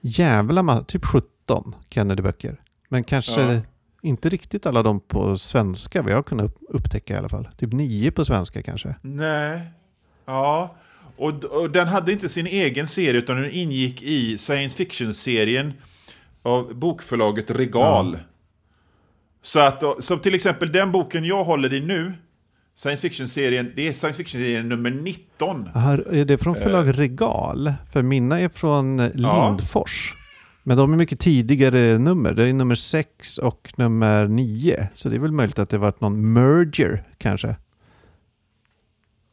jävla typ 17 Kennedy-böcker. Men kanske Ja. Inte riktigt alla de på svenska, vad jag kunnat upp- upptäcka i alla fall. Typ nio på svenska kanske. Nej. Ja. Och, och den hade inte sin egen serie utan den ingick i science fiction-serien av bokförlaget Regal. Så att, som till exempel den boken jag håller i nu, science fiction-serien, det är science fiction-serien nummer 19. Aha, är det från förlag Regal? För mina är från eh, Ja. Men de är mycket tidigare nummer. Det är nummer 6 och nummer 9. Så det är väl möjligt att det varit någon merger kanske.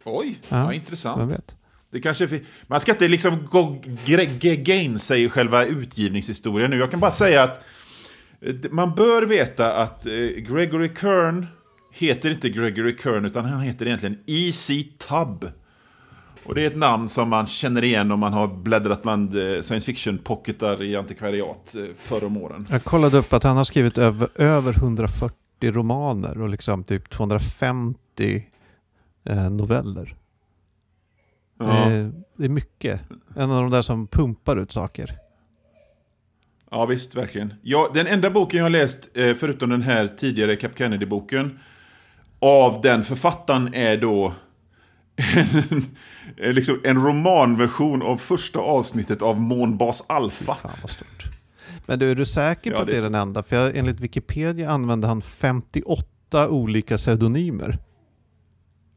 Oj, Ja, ja, intressant. Det kanske, man ska inte liksom gå gainsa i själva utgivningshistorien nu. Jag kan bara säga att eh, man bör veta att eh, Gregory Kern heter inte Gregory Kern utan han heter egentligen E.C. Tubb. Och det är ett namn som man känner igen om man har bläddrat bland eh, science fiction-pocketar i antikvariat eh, förr om åren. Jag kollade upp att han har skrivit över, över 140 romaner och liksom typ 250 eh, noveller. Ja, Eh, det är mycket. En av de där som pumpar ut saker. ja visst, verkligen. Ja, den enda boken jag har läst, eh, förutom den här tidigare Cap Kennedy-boken, av den författaren är då en, liksom en romanversion av första avsnittet av Månbas Alpha. Fan vad stort. Men du, är du säker på Ja, att det det är är den enda? För jag, enligt Wikipedia använde han 58 olika pseudonymer.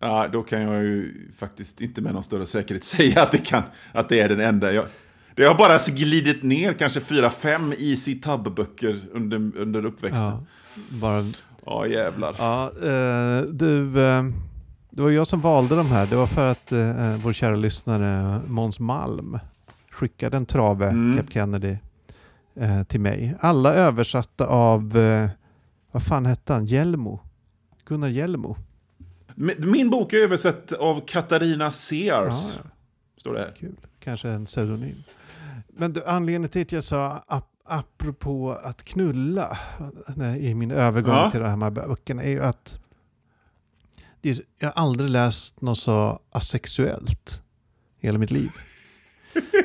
Ja, då kan jag ju faktiskt inte med någon större säkerhet säga att det, kan, att det är den enda. Jag, det har bara glidit ner kanske fyra, fem Easy Tab-böcker under, under uppväxten. Ja, bara, Ja, jävlar. ja, eh, du, eh, Det var jag som valde de här. Det var för att eh, vår kära lyssnare Måns Malm skickade en trave Mm. Cap Kennedy eh, till mig. Alla översatta av, eh, vad fan hette han, Hjelmo? Gunnar Hjelmo. Min bok är översatt av Katarina Sears. Ja. Står det här. Kul. Kanske en pseudonym. Men du, anledningen till att jag sa ap apropå att knulla nej, i min övergång Ja. till de här böckerna är ju att är, jag har aldrig läst något så asexuellt i hela mitt liv.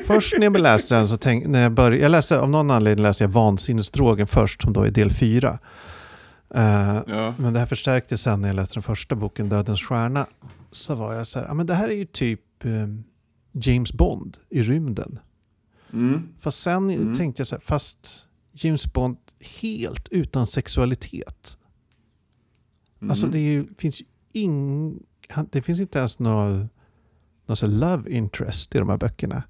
Först när jag läste den så tänkte när jag började, jag läste av någon anledning läste jag Vansinnesdrogen först som då är del fyra. Eh, Ja. men det här förstärktes sen när jag läste den första boken Dödens stjärna. Så var jag så här, ja, men det här är ju typ eh, James Bond i rymden. Mm. Fast sen Mm. tänkte jag så här, fast James Bond helt utan sexualitet. Mm. Alltså det ju, finns ju ing, han- det finns inte ens någon, någon så love interest i de här böckerna.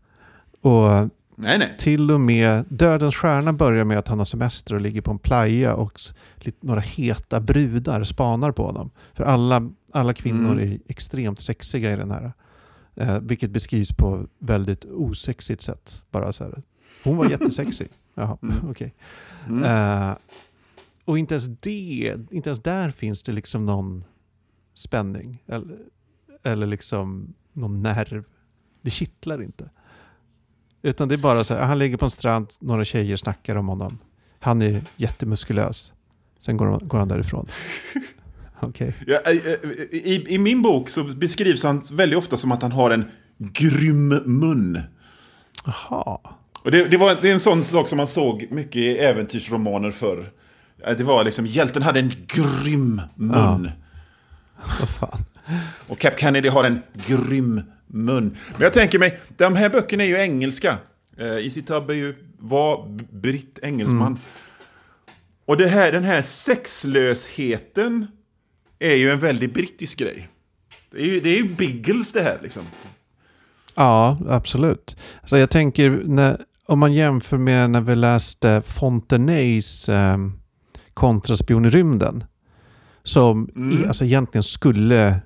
Och Nej, nej. till och med Dödens stjärna börjar med att han har semester och ligger på en playa och några heta brudar spanar på honom. För alla, alla kvinnor Mm. är extremt sexiga i den här. Eh, vilket beskrivs på väldigt osexigt sätt. Bara så här. Hon var jättesexig. Jaha, Mm. okej. Mm. Eh, och inte ens det, inte ens där finns det liksom någon spänning. Eller, eller liksom någon nerv. Det kittlar inte. Utan det är bara så här, han ligger på en strand, några tjejer snackar om honom. Han är jättemuskulös. Sen går, han- går han därifrån. Okej. Ja, i, i, I min bok så beskrivs han väldigt ofta som att han har en grym mun. Jaha. Och det, det, var, det är en sån sak som man såg mycket i äventyrsromaner förr. Eh, Det var liksom, hjälten hade en grym mun. Fan. Och Cap Kennedy har en grym mun. Men jag tänker mig, de här böckerna är ju engelska. Eh, Easy Tubb är ju, var britt engelsman. Och det här, den här sexlösheten är ju en väldigt brittisk grej. Det är ju, det är ju Biggles det här liksom. Ja, absolut. Så jag tänker, när, om man jämför med när vi läste Fontenays eh, Kontraspion i rymden. Som Mm. alltså egentligen skulle...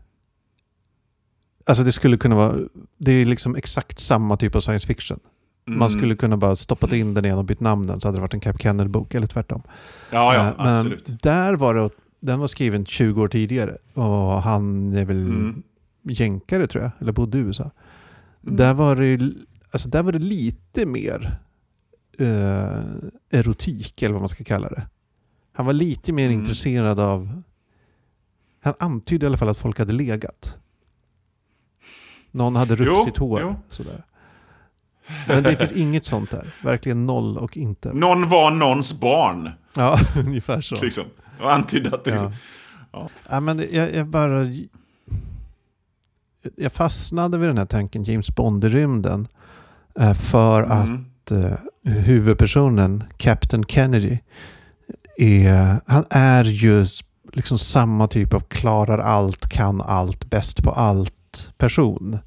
Alltså det skulle kunna vara... Det är liksom exakt samma typ av science fiction. Mm. Man skulle kunna bara stoppat in den igen och bytt namnen så hade det varit en Cap Kennedy-bok eller tvärtom. Ja, ja, Eh, Men absolut. där var det, den var skriven 20 år tidigare och han är väl Mm. jänkare tror jag, eller bodde i USA. Mm. Där, var det, alltså där var det lite mer eh, erotik, eller vad man ska kalla det. Han var lite mer Mm. intresserad av... Han antydde i alla fall att folk hade legat. Någon hade rufsigt hår. jo. Sådär. Men det finns inget sånt där. Verkligen noll och inte. Någon var någons barn, Ja, ungefär så. liksom. Och antydde att det liksom... Ja. Ja. Men jag, jag bara... Jag fastnade vid den här tanken James Bond i rymden. eh, För att Mm. eh, huvudpersonen, Captain Kennedy, är, han är ju liksom samma typ av klarar allt, kan allt, bäst på allt person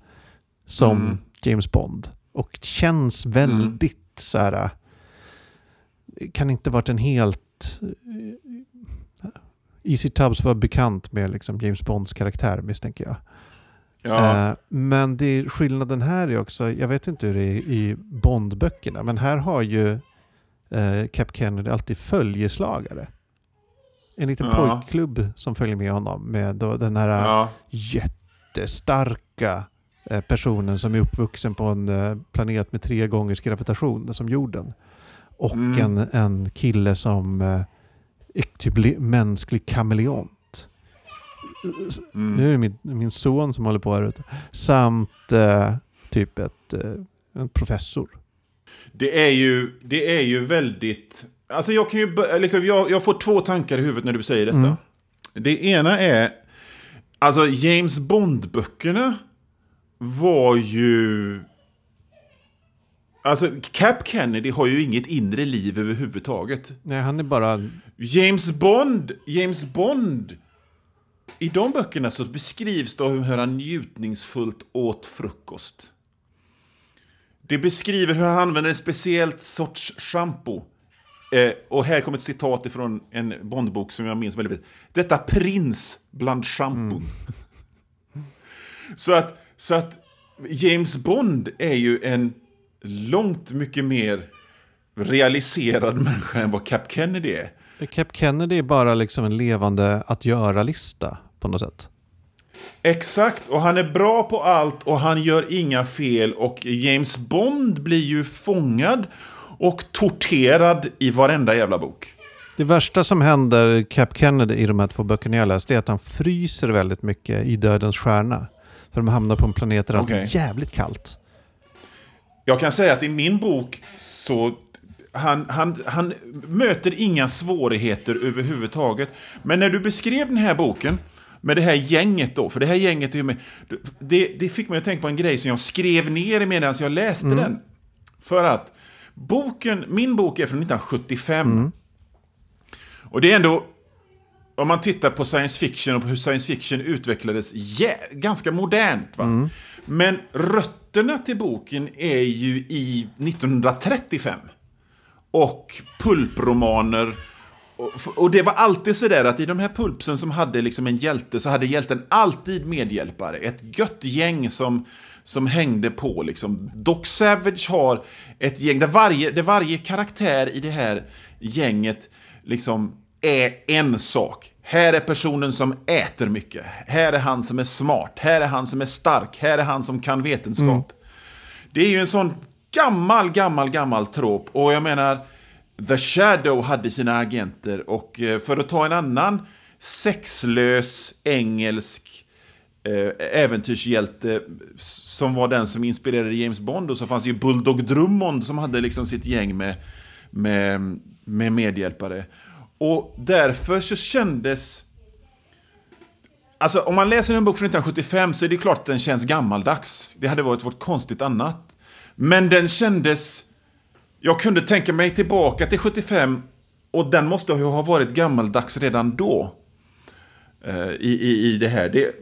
som Mm. James Bond. Och känns väldigt så här... Kan inte varit en helt... Easy Tubbs var bekant med liksom James Bonds karaktär misstänker jag. Ja. Eh, men det är, skillnaden här är också, jag vet inte hur det är i Bond-böckerna, men här har ju eh, Cap Kennedy alltid följeslagare. En liten Ja. pojkklubb som följer med honom med den här ja. jättestarka eh, personen som är uppvuxen på en eh, planet med tre gångers gravitation som jorden. Och Mm. en, en kille som eh, är typ mänsklig kameleont. Mm. Nu är det min, min son som håller på här ute. Samt eh, typ ett, eh, en professor. Det är ju, det är ju väldigt... Alltså jag kan ju liksom, jag, jag får två tankar i huvudet när du säger detta. Mm. Det ena är... Alltså James Bond-böckerna var ju... Alltså Cap Kennedy har ju inget inre liv överhuvudtaget. Nej, han är bara... James Bond, James Bond... I de böckerna så beskrivs det hur han njutningsfullt åt frukost. Det beskriver hur han använder en speciellt sorts shampoo. Eh, och här kommer ett citat ifrån en Bondbok som jag minns väldigt väl. Detta prins bland shampoo. Så att, så att James Bond är ju en långt mycket mer realiserad människa än vad Cap Kennedy är. Cap Kennedy är bara liksom en levande att göra-lista på något sätt. Exakt, och han är bra på allt och han gör inga fel och James Bond blir ju fångad och torterad i varenda jävla bok. Det värsta som händer Cap Kennedy i de här två böckerna jag läst är att han fryser väldigt mycket i Dödens stjärna. För de hamnar på en planet där allt Okej. är jävligt kallt. Jag kan säga att i min bok så han, han, han möter inga svårigheter överhuvudtaget. Men när du beskrev den här boken med det här gänget då, för det här gänget är med, det, det fick mig att tänka på en grej som jag skrev ner medan jag läste den. För att boken, min bok är från 1975. Och det är ändå, om man tittar på science fiction och på hur science fiction utvecklades, jä- ganska modernt. Va? Men rötterna till boken är ju i 1935. Och pulpromaner. Och, och det var alltid sådär att i de här pulpsen som hade liksom en hjälte så hade hjälten alltid medhjälpare. Ett gött gäng som, som hängde på liksom. Doc Savage har ett gäng där varje, där varje karaktär i det här gänget liksom är en sak. Här är personen som äter mycket. Här är han som är smart. Här är han som är stark. Här är han som kan vetenskap. Det är ju en sån gammal, gammal, gammal trop. Och jag menar, The Shadow hade sina agenter. Och eh, för att ta en annan sexlös engelsk Eh, äventyrshjälte eh, som var den som inspirerade James Bond. Och så fanns ju Bulldog Drummond som hade liksom sitt gäng med, med, med medhjälpare. Och därför så kändes... Alltså om man läser en bok från 1975 så är det klart att den känns gammaldags. Det hade varit vårt konstigt annat. Men den kändes... Jag kunde tänka mig tillbaka till 75 och den måste ju ha varit gammaldags redan då eh, I, i, i det här. Det,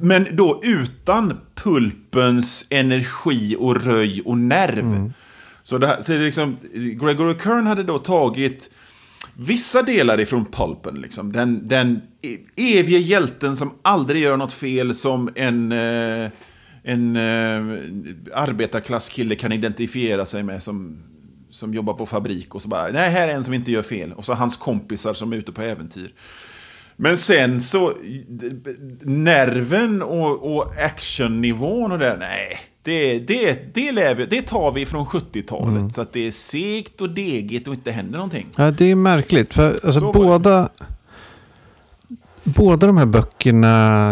men då utan pulpens energi och röj och nerv. Så, det här, så det liksom, Gregory Kern hade då tagit vissa delar ifrån pulpen. Liksom. Den, den e- evige hjälten som aldrig gör något fel som en, eh, en eh, arbetarklasskille kan identifiera sig med som, som jobbar på fabrik. Och så bara, nej, här är en som inte gör fel. Och så hans kompisar som är ute på äventyr. Men sen så, nerven och, och actionnivån och det, nej. Det, det, det, lever, det tar vi från 70-talet. Så att det är segt och degigt och inte händer någonting. Ja, det är märkligt. För alltså, båda, båda de här böckerna,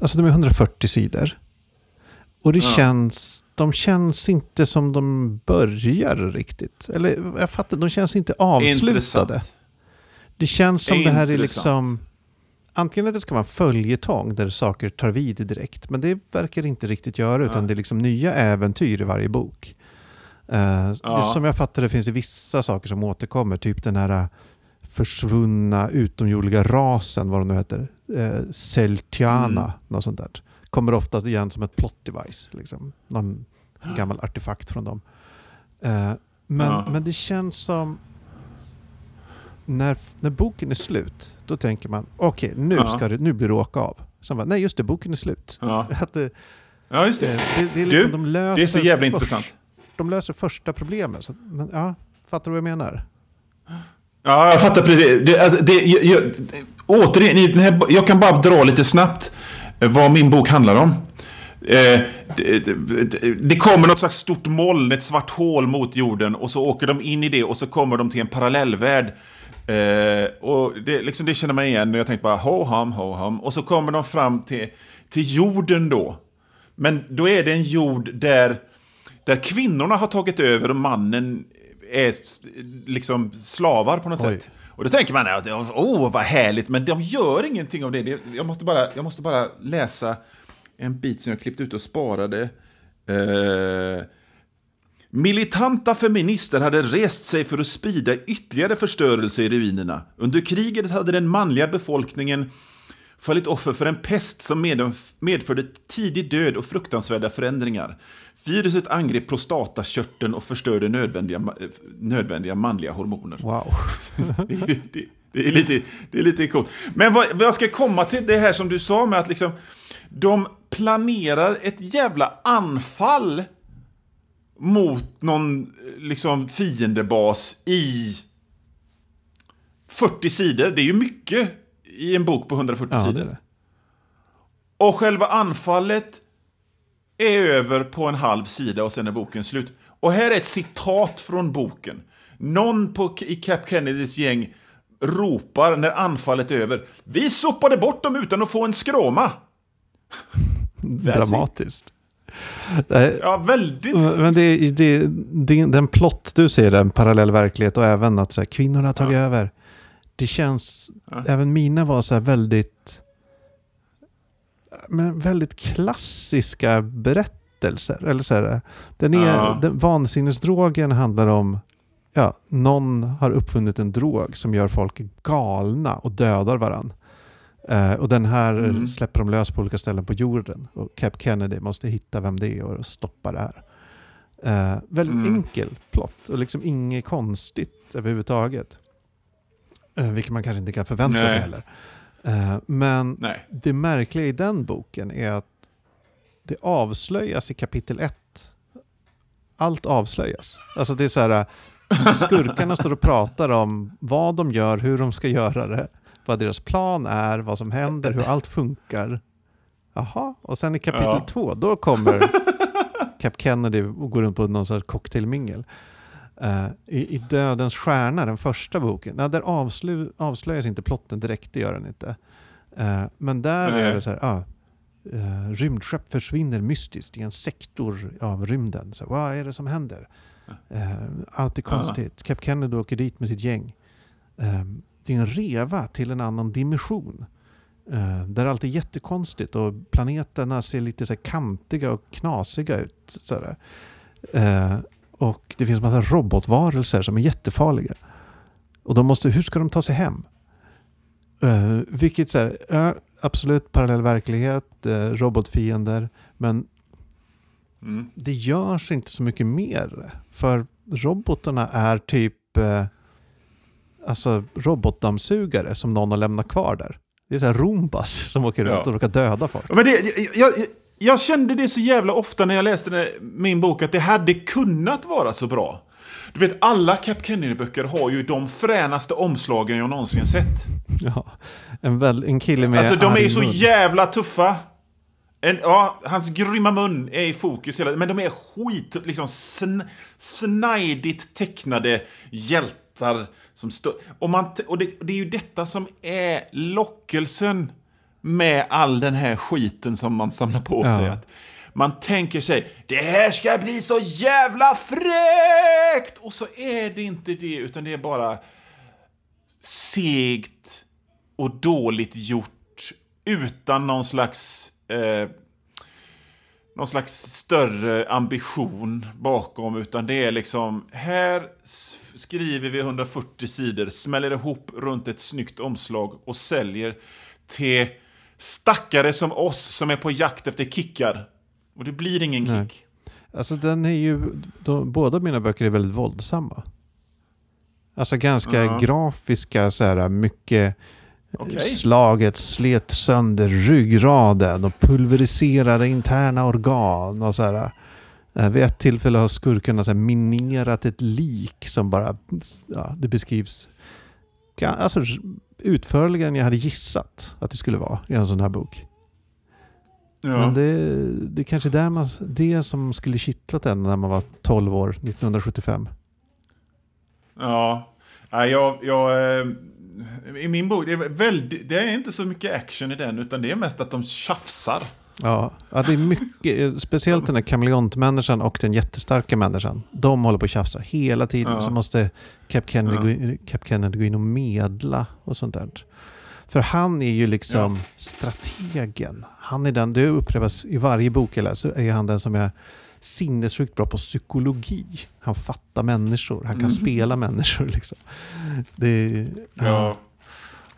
alltså de är 140 sidor. Och det Ja. känns, de känns inte som de börjar riktigt. Eller jag fattar, de känns inte avslutade. Intressant. Det känns som det här är liksom... Antingen att det ska vara en följetong där saker tar vid direkt. Men det verkar det inte riktigt göra. Utan Ja. det är liksom nya äventyr i varje bok. Det, Ja. som jag fattar det finns det vissa saker som återkommer. Typ den här eh, försvunna utomjordiga rasen, vad de nu heter. Uh, Celtiana, Mm. något sånt där. Kommer ofta igen som ett plot device. Liksom. Någon gammal artefakt från dem. Eh, men, Ja. men det känns som... När, när boken är slut, då tänker man okej, nu, Ja. ska det, nu blir det åka av. Sen bara, nej just det, boken är slut. Ja. Att ja, just det, det. det, det är Du, liksom, de löser Det är så jävla först, intressant. De löser första problemet. Så, men, ja, fattar du vad jag menar? Ja, jag fattar precis. Det, alltså, det, jag, jag, återigen, den här, jag kan bara dra lite snabbt eh, vad min bok handlar om. Eh, det, det, det kommer något slags stort moln, ett svart hål mot jorden och så åker de in i det och så kommer de till en parallellvärld. Eh, och det, liksom, det känner man igen och jag tänkte bara ho ham, ho ham. Och så kommer de fram till, till jorden då. Men då är det en jord där, där kvinnorna har tagit över och mannen är liksom slavar på något Oj. sätt. Och då tänker man, åh oh, vad härligt, men de gör ingenting av det. jag, måste bara, jag måste bara läsa en bit som jag klippt ut och sparade. Eh, Militanta feminister hade rest sig för att sprida ytterligare förstörelse i ruinerna. Under kriget hade den manliga befolkningen fallit offer för en pest som med- medförde tidig död och fruktansvärda förändringar. Viruset angrep prostatakörteln och förstörde nödvändiga, eh, nödvändiga manliga hormoner. Wow. Det, är- det, det, är lite, det är lite coolt. Men vad, vad jag ska komma till det här som du sa med att liksom De planerar ett jävla anfall mot någon liksom fiendebas i 40 sidor. Det är ju mycket i en bok på 140 Ja, det sidor. är det. Och själva anfallet är över på en halv sida och sen är boken slut. Och här är ett citat från boken. Någon på, i Cap Kennedys gäng ropar när anfallet är över. Vi sopade bort dem utan att få en skråma. Dramatiskt. Ja, väldigt. Men det, det, det, den plott du ser, en parallell verklighet och även att så här, kvinnorna har tagit över. Det känns, Ja. även mina var så här väldigt, men väldigt klassiska berättelser. Eller så här, den är, Ja. den, vansinnesdrogen handlar om, ja, någon har uppfunnit en drog som gör folk galna och dödar varandra. Eh, och den här Mm. släpper de lös på olika ställen på jorden. Och Cap Kennedy måste hitta vem det är och stoppa det här. Eh, väldigt Mm. enkel plott och liksom inget konstigt överhuvudtaget. Eh, vilket man kanske inte kan förvänta sig Nej. heller. Eh, men Nej. det märkliga i den boken är att det avslöjas i kapitel 1. Allt avslöjas. Alltså det är så här, skurkarna står och pratar om vad de gör, hur de ska göra det, vad deras plan är, vad som händer, hur allt funkar. Jaha, och sen i kapitel Ja. 2, då kommer Cap Kennedy och går runt på någon sorts cocktailmingel. Eh, i, I Dödens stjärna, den första boken, nej, där avslu, avslöjas inte plotten direkt, det gör den inte. Eh, men där Nej. är det så här, ah, uh, rymdskepp försvinner mystiskt i en sektor av rymden. Så, vad är det som händer? Uh, allt är konstigt. Cap Kennedy åker dit med sitt gäng. Eh, det är en reva till en annan dimension. Eh, där allt är jättekonstigt och planeterna ser lite så kantiga och knasiga ut. Så. Eh, och det finns massa robotvarelser som är jättefarliga. Och de måste, hur ska de ta sig hem? Eh, vilket så här, ja, absolut parallell verklighet, eh, robotfiender, men Mm. det görs inte så mycket mer. För robotarna är typ eh, alltså robotdammsugare som någon har lämnat kvar där. Det är så här Roombas som åker runt Ja. och råkar döda folk. Men det, jag, jag, jag kände det så jävla ofta när jag läste min bok att det hade kunnat vara så bra. Du vet, alla Cap Kennedy-böcker har ju de fränaste omslagen jag någonsin sett. Ja. En, väl, en kille med Alltså de är arg så mun. jävla tuffa. En, ja, hans grymma mun är i fokus hela Men de är skit, liksom sn, snajdigt tecknade hjältar. Som stå, och man, och det, det är ju detta som är lockelsen med all den här skiten som man samlar på Ja. sig. Att man tänker sig, det här ska bli så jävla fräckt! Och så är det inte det, utan det är bara segt och dåligt gjort utan någon slags eh, någon slags större ambition bakom utan det är liksom här skriver vi 140 sidor, smäller ihop runt ett snyggt omslag och säljer till stackare som oss som är på jakt efter kickar. Och det blir ingen Nej. kick. Alltså den är ju, de, båda mina böcker är väldigt våldsamma. Alltså ganska Ja. grafiska, så här, mycket Okej. slaget slet sönder ryggraden och pulveriserade interna organ. Och så här. Eh, Vid ett tillfälle har skurkarna så här minerat ett lik som bara, ja, det beskrivs alltså, utförligare än jag hade gissat att det skulle vara i en sån här bok. Ja. Men det, det är kanske där man, det som skulle kittlat en när man var 12 år 1975. Ja, jag, jag, eh, i min bok, det är, väldigt, det är inte så mycket action i den, utan det är mest att de tjafsar. Ja, ja det är mycket, speciellt den här kameleontmänniskan och den jättestarka människan. De håller på och tjafsar hela tiden. Ja. Så måste Cap Kennedy, Ja. gå in, Cap Kennedy gå in och medla och sånt där. För han är ju liksom strategen. Han är den, det upprepas i varje bok jag läser, är han den som är sinnessjukt bra på psykologi. Han fattar människor, han kan Mm. spela människor. Liksom. Det, är- ja. Ja.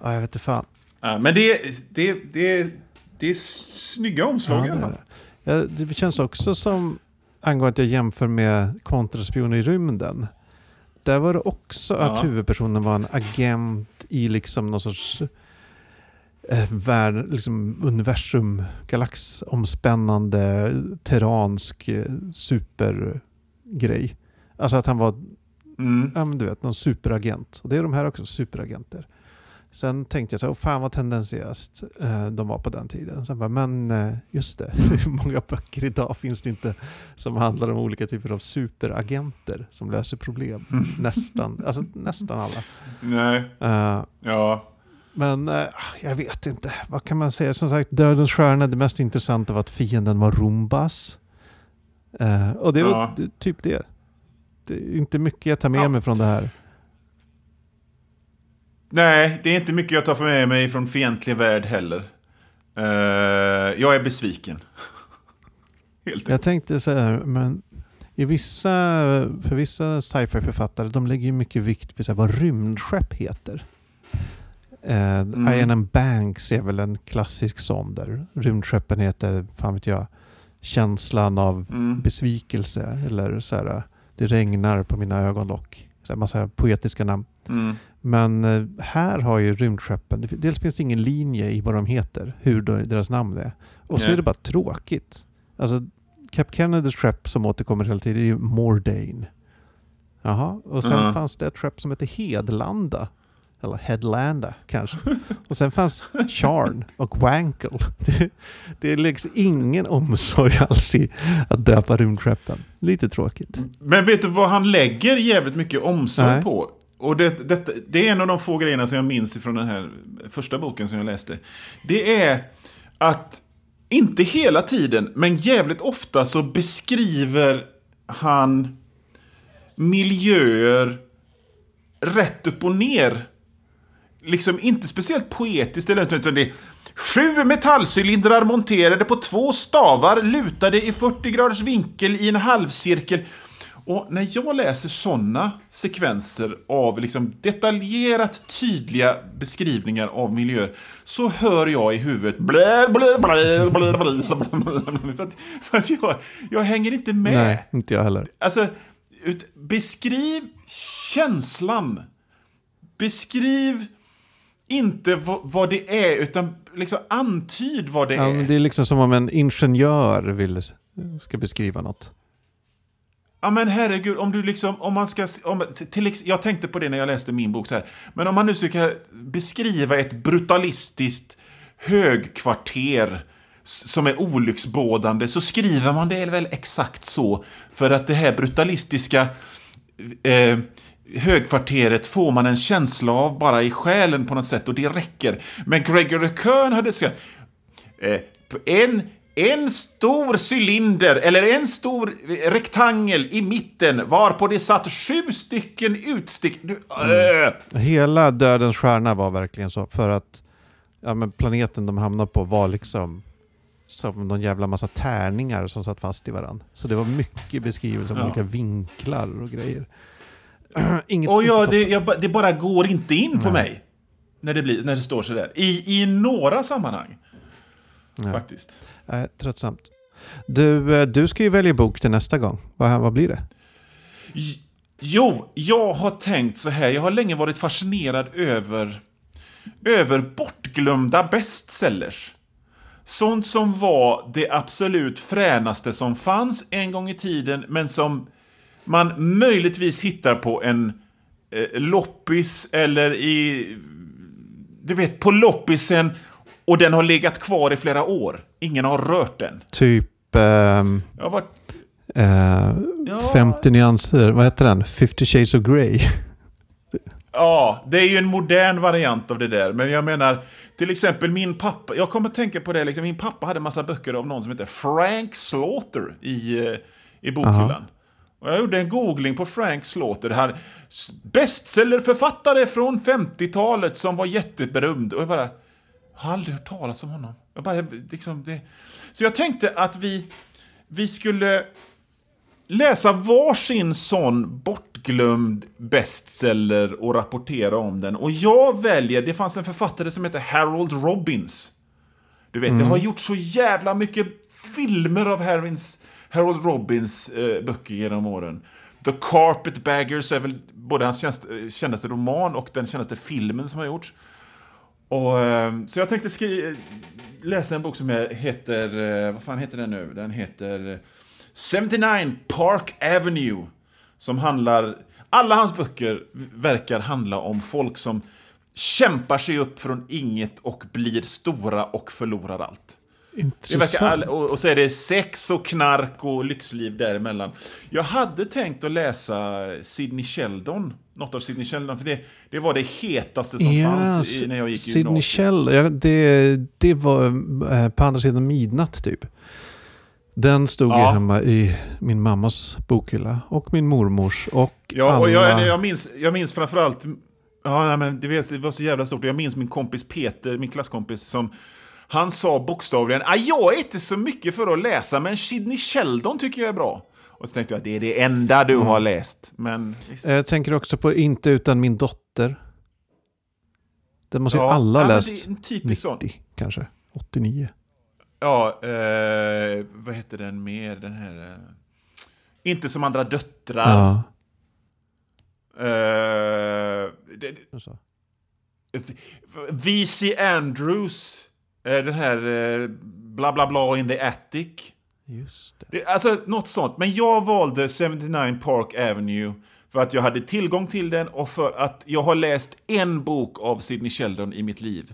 Ja, jag vet inte fan. Ja, men det, det, det, det är snygga omslag Ja, det, är det. Ja, det känns också som, angående att jag jämför med kontraspioner i rymden. Där var det också att Ja. huvudpersonen var en agent i liksom någon sorts eh, värld, liksom universum, galaxomspännande, terransk eh, supergrej. Alltså att han var, Mm. ja men du vet, någon superagent. Och det är de här också, superagenter. Sen tänkte jag så här, "Åh, fan vad tendensiöst eh, de var på den tiden. Sen bara, men eh, just det, hur många böcker idag finns det inte som handlar om olika typer av superagenter som löser problem? Nästan, alltså nästan alla. Nej, Eh, ja. Men eh, jag vet inte, vad kan man säga? Som sagt, Dödens stjärna, det mest intressanta var att fienden var Rumbas. Eh, och det var Ja. typ det. Det är inte mycket jag tar med Ja. mig från det här. Nej, det är inte mycket jag tar med mig från fientlig värld heller. Eh, jag är besviken. Helt. Jag tänkte så här, men i vissa, för vissa sci-fi-författare, de lägger ju mycket vikt vid så här, vad rymdskepp heter. Eh, Mm. I.N.M. Banks är väl en klassisk sån där rymdskeppen heter, fan vet jag, känslan av Mm. besvikelse eller så här, det regnar på mina ögonlock. Så här, massa poetiska namn. Mm. Men eh, här har ju rymdskeppen, dels finns det ingen linje i vad de heter, hur de- deras namn är. Och så är det bara tråkigt. Alltså, Cap Kennedys skepp som återkommer hela tiden är ju Mordane. Jaha, och sen Ja. fanns det ett skepp som hette Hedlanda. Eller Headlanda kanske. Och sen fanns Charn och Wankle. Det, det läggs ingen omsorg alls i att döpa rymdskeppen. Lite tråkigt. Men vet du vad han lägger jävligt mycket omsorg Nej. på? Och det, det, det är en av de få grejerna som jag minns från den här första boken som jag läste. Det är att, inte hela tiden, men jävligt ofta så beskriver han miljöer rätt upp och ner. Liksom inte speciellt poetiskt eller utan det är Sju metallcylindrar monterade på två stavar lutade i 40 graders vinkel i en halvcirkel. Och när jag läser sådana sekvenser av liksom detaljerat tydliga beskrivningar av miljöer så hör jag i huvudet blä, blä, blä, blä, blä, blä, för att, för att jag, jag hänger inte med. Nej, inte jag heller. Alltså, ut, beskriv känslan. Beskriv inte vad, det är, utan liksom antyd vad det Ja, är. det är liksom som om en ingenjör vill, ska beskriva något. Ja men herregud, om du liksom, om man ska, om, till, jag tänkte på det när jag läste min bok så här. Men om man nu ska beskriva ett brutalistiskt högkvarter som är olycksbådande så skriver man det väl exakt så. För att det här brutalistiska eh, högkvarteret får man en känsla av bara i själen på något sätt och det räcker. Men Gregory Kern hade sagt eh, en, en stor cylinder, eller en stor rektangel i mitten varpå det satt sju stycken utstick... Du, äh. Hela Dödens stjärna var verkligen så. För att ja, men planeten de hamnade på var liksom som någon jävla massa tärningar som satt fast i varandra. Så det var mycket beskrivelser om Ja. olika vinklar och grejer. Inget, Och inte det, jag, det bara går inte in på Nej. mig. När det, blir, när det står sådär. I, I några sammanhang. Nej. Faktiskt. Nej, tröttsamt. Du, eh, du ska ju välja bok till nästa gång. Vad, vad blir det? Jo, jag har tänkt så här. Jag har länge varit fascinerad över, över bortglömda bestsellers. Sånt som var det absolut fränaste som fanns en gång i tiden, men som man möjligtvis hittar på en eh, loppis eller i... Du vet, på loppisen och den har legat kvar i flera år. Ingen har rört den. Typ har varit... eh, Ja. 50 nyanser, vad heter den? 50 shades of Grey. Ja, det är ju en modern variant av det där. Men jag menar, till exempel min pappa. Jag kommer att tänka på det, liksom, min pappa hade en massa böcker av någon som heter Frank Slaughter i, eh, i bokhyllan. Och jag gjorde en googling på Frank Slaughter. Det här bestsellerförfattare från 50-talet som var jätteberömd. Och jag bara, har aldrig hört talas om honom. Jag bara, liksom, det. Så jag tänkte att vi, vi skulle läsa varsin sån bortglömd bestseller och rapportera om den. Och jag väljer, det fanns en författare som heter Harold Robbins. Du vet, det har gjorts så jävla mycket filmer av Harins, Harold Robbins eh, böcker genom åren. The Carpetbaggers är väl både hans känst, eh, kändaste roman och den kändaste filmen som har gjorts. Och, eh, så jag tänkte skri- eh, läsa en bok som heter, eh, vad fan heter den nu? Den heter eh, 79 Park Avenue. Som handlar, alla hans böcker verkar handla om folk som kämpar sig upp från inget och blir stora och förlorar allt. Intressant. all, och, och så är det sex och knark och lyxliv däremellan. Jag hade tänkt att läsa Sidney Sheldon, något av Sidney Sheldon, för det, det var det hetaste som Ja, fanns i, när jag gick i Sidney gymnasiet. Shell, ja, det, det var eh, på andra sidan midnatt typ. Den stod ju Ja. hemma i min mammas bokhylla och min mormors och Ja, alla... och jag, jag, minns, jag minns framförallt, ja, men det, var, det var så jävla stort, jag minns min kompis Peter, min klasskompis, som han sa bokstavligen ah, jag är inte så mycket för att läsa, men Sidney Sheldon tycker jag är bra. Och så tänkte jag, det är det enda du har läst. Men visst. Jag tänker också på Inte utan min dotter. Den måste ju Ja, alla ha ja, läst. det är en typisk sån. 90 kanske. 89. Ja, eh, vad heter den mer? Den här... Eh, inte som andra döttrar. Ja. Eh, det- så. V.C. Andrews. Eh, den här eh, bla bla bla in the attic. Just det. Det, alltså något sånt. Men jag valde 79 Park Avenue för att jag hade tillgång till den och för att jag har läst en bok av Sidney Sheldon i mitt liv.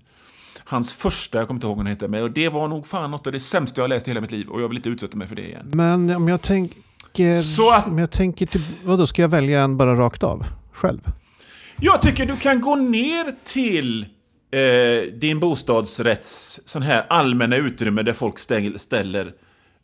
Hans första, jag kommer inte ihåg vad den heter, men och det var nog fan något av det sämsta jag har läst i hela mitt liv och jag vill inte utsätta mig för det igen. Men om jag tänker... Så att- Om jag tänker till... Vadå, ska jag välja en bara rakt av? Själv? Jag tycker du kan gå ner till eh, din bostadsrätts sån här allmänna utrymme där folk ställ, ställer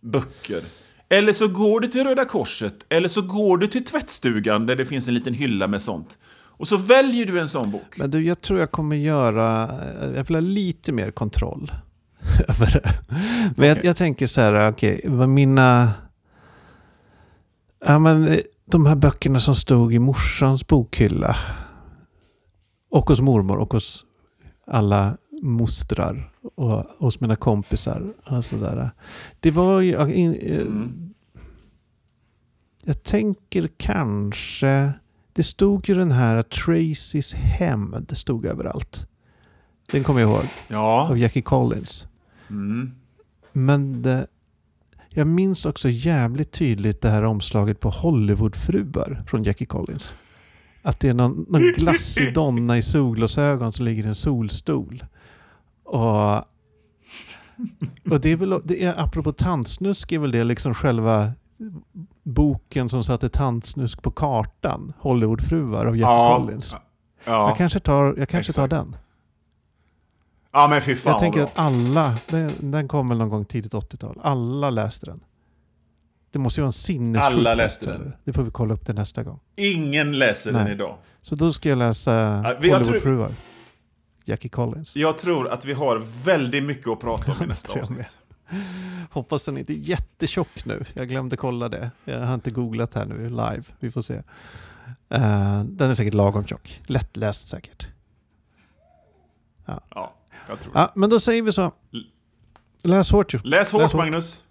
böcker. Eller så går du till Röda Korset, eller så går du till tvättstugan där det finns en liten hylla med sånt. Och så väljer du en sån bok. Men du, jag tror jag kommer göra... Jag vill ha lite mer kontroll över det. Men jag, Okej. jag tänker så här, okej, vad mina... Ja, men eh, de här böckerna som stod i morsans bokhylla. Och hos mormor och hos alla mostrar och hos mina kompisar. Och sådär. Det var ju... jag- eh, Mm. Jag tänker kanske... Det stod ju den här Tracys hämnd, det stod överallt. Den kommer jag ihåg, Ja. av Jackie Collins. Mm. Men det, jag minns också jävligt tydligt det här omslaget på Hollywoodfruar från Jackie Collins. Att det är någon, någon glassig donna i solglasögon som ligger i en solstol. Och, och det är väl, det är, apropå tantsnusk är väl det liksom själva boken som satte tantsnusk på kartan. Hollywoodfruar av Jackie Ja. Collins. Ja. Jag kanske tar, jag kanske tar den. ja, men fy fan Jag tänker bra. att alla, den, den kom väl någon gång tidigt 80-tal. Alla läste den. Det måste ju vara en sinnessjuk Alla läste den. Det får vi kolla upp det nästa gång. Ingen läser den Nej. idag. Så då ska jag läsa Ja, vi- Hollywoodfruar. Jackie Collins. Jag tror att vi har väldigt mycket att prata om i nästa avsnitt. Hoppas den inte är jättetjock nu. Jag glömde kolla det. Jag har inte googlat här nu live. Vi får se. Eh, den är säkert lagom tjock. Lättläst säkert. Ja, jag tror Ja, men då säger vi så. Läs hårt ju. Läs hårt, Läs hårt. Magnus.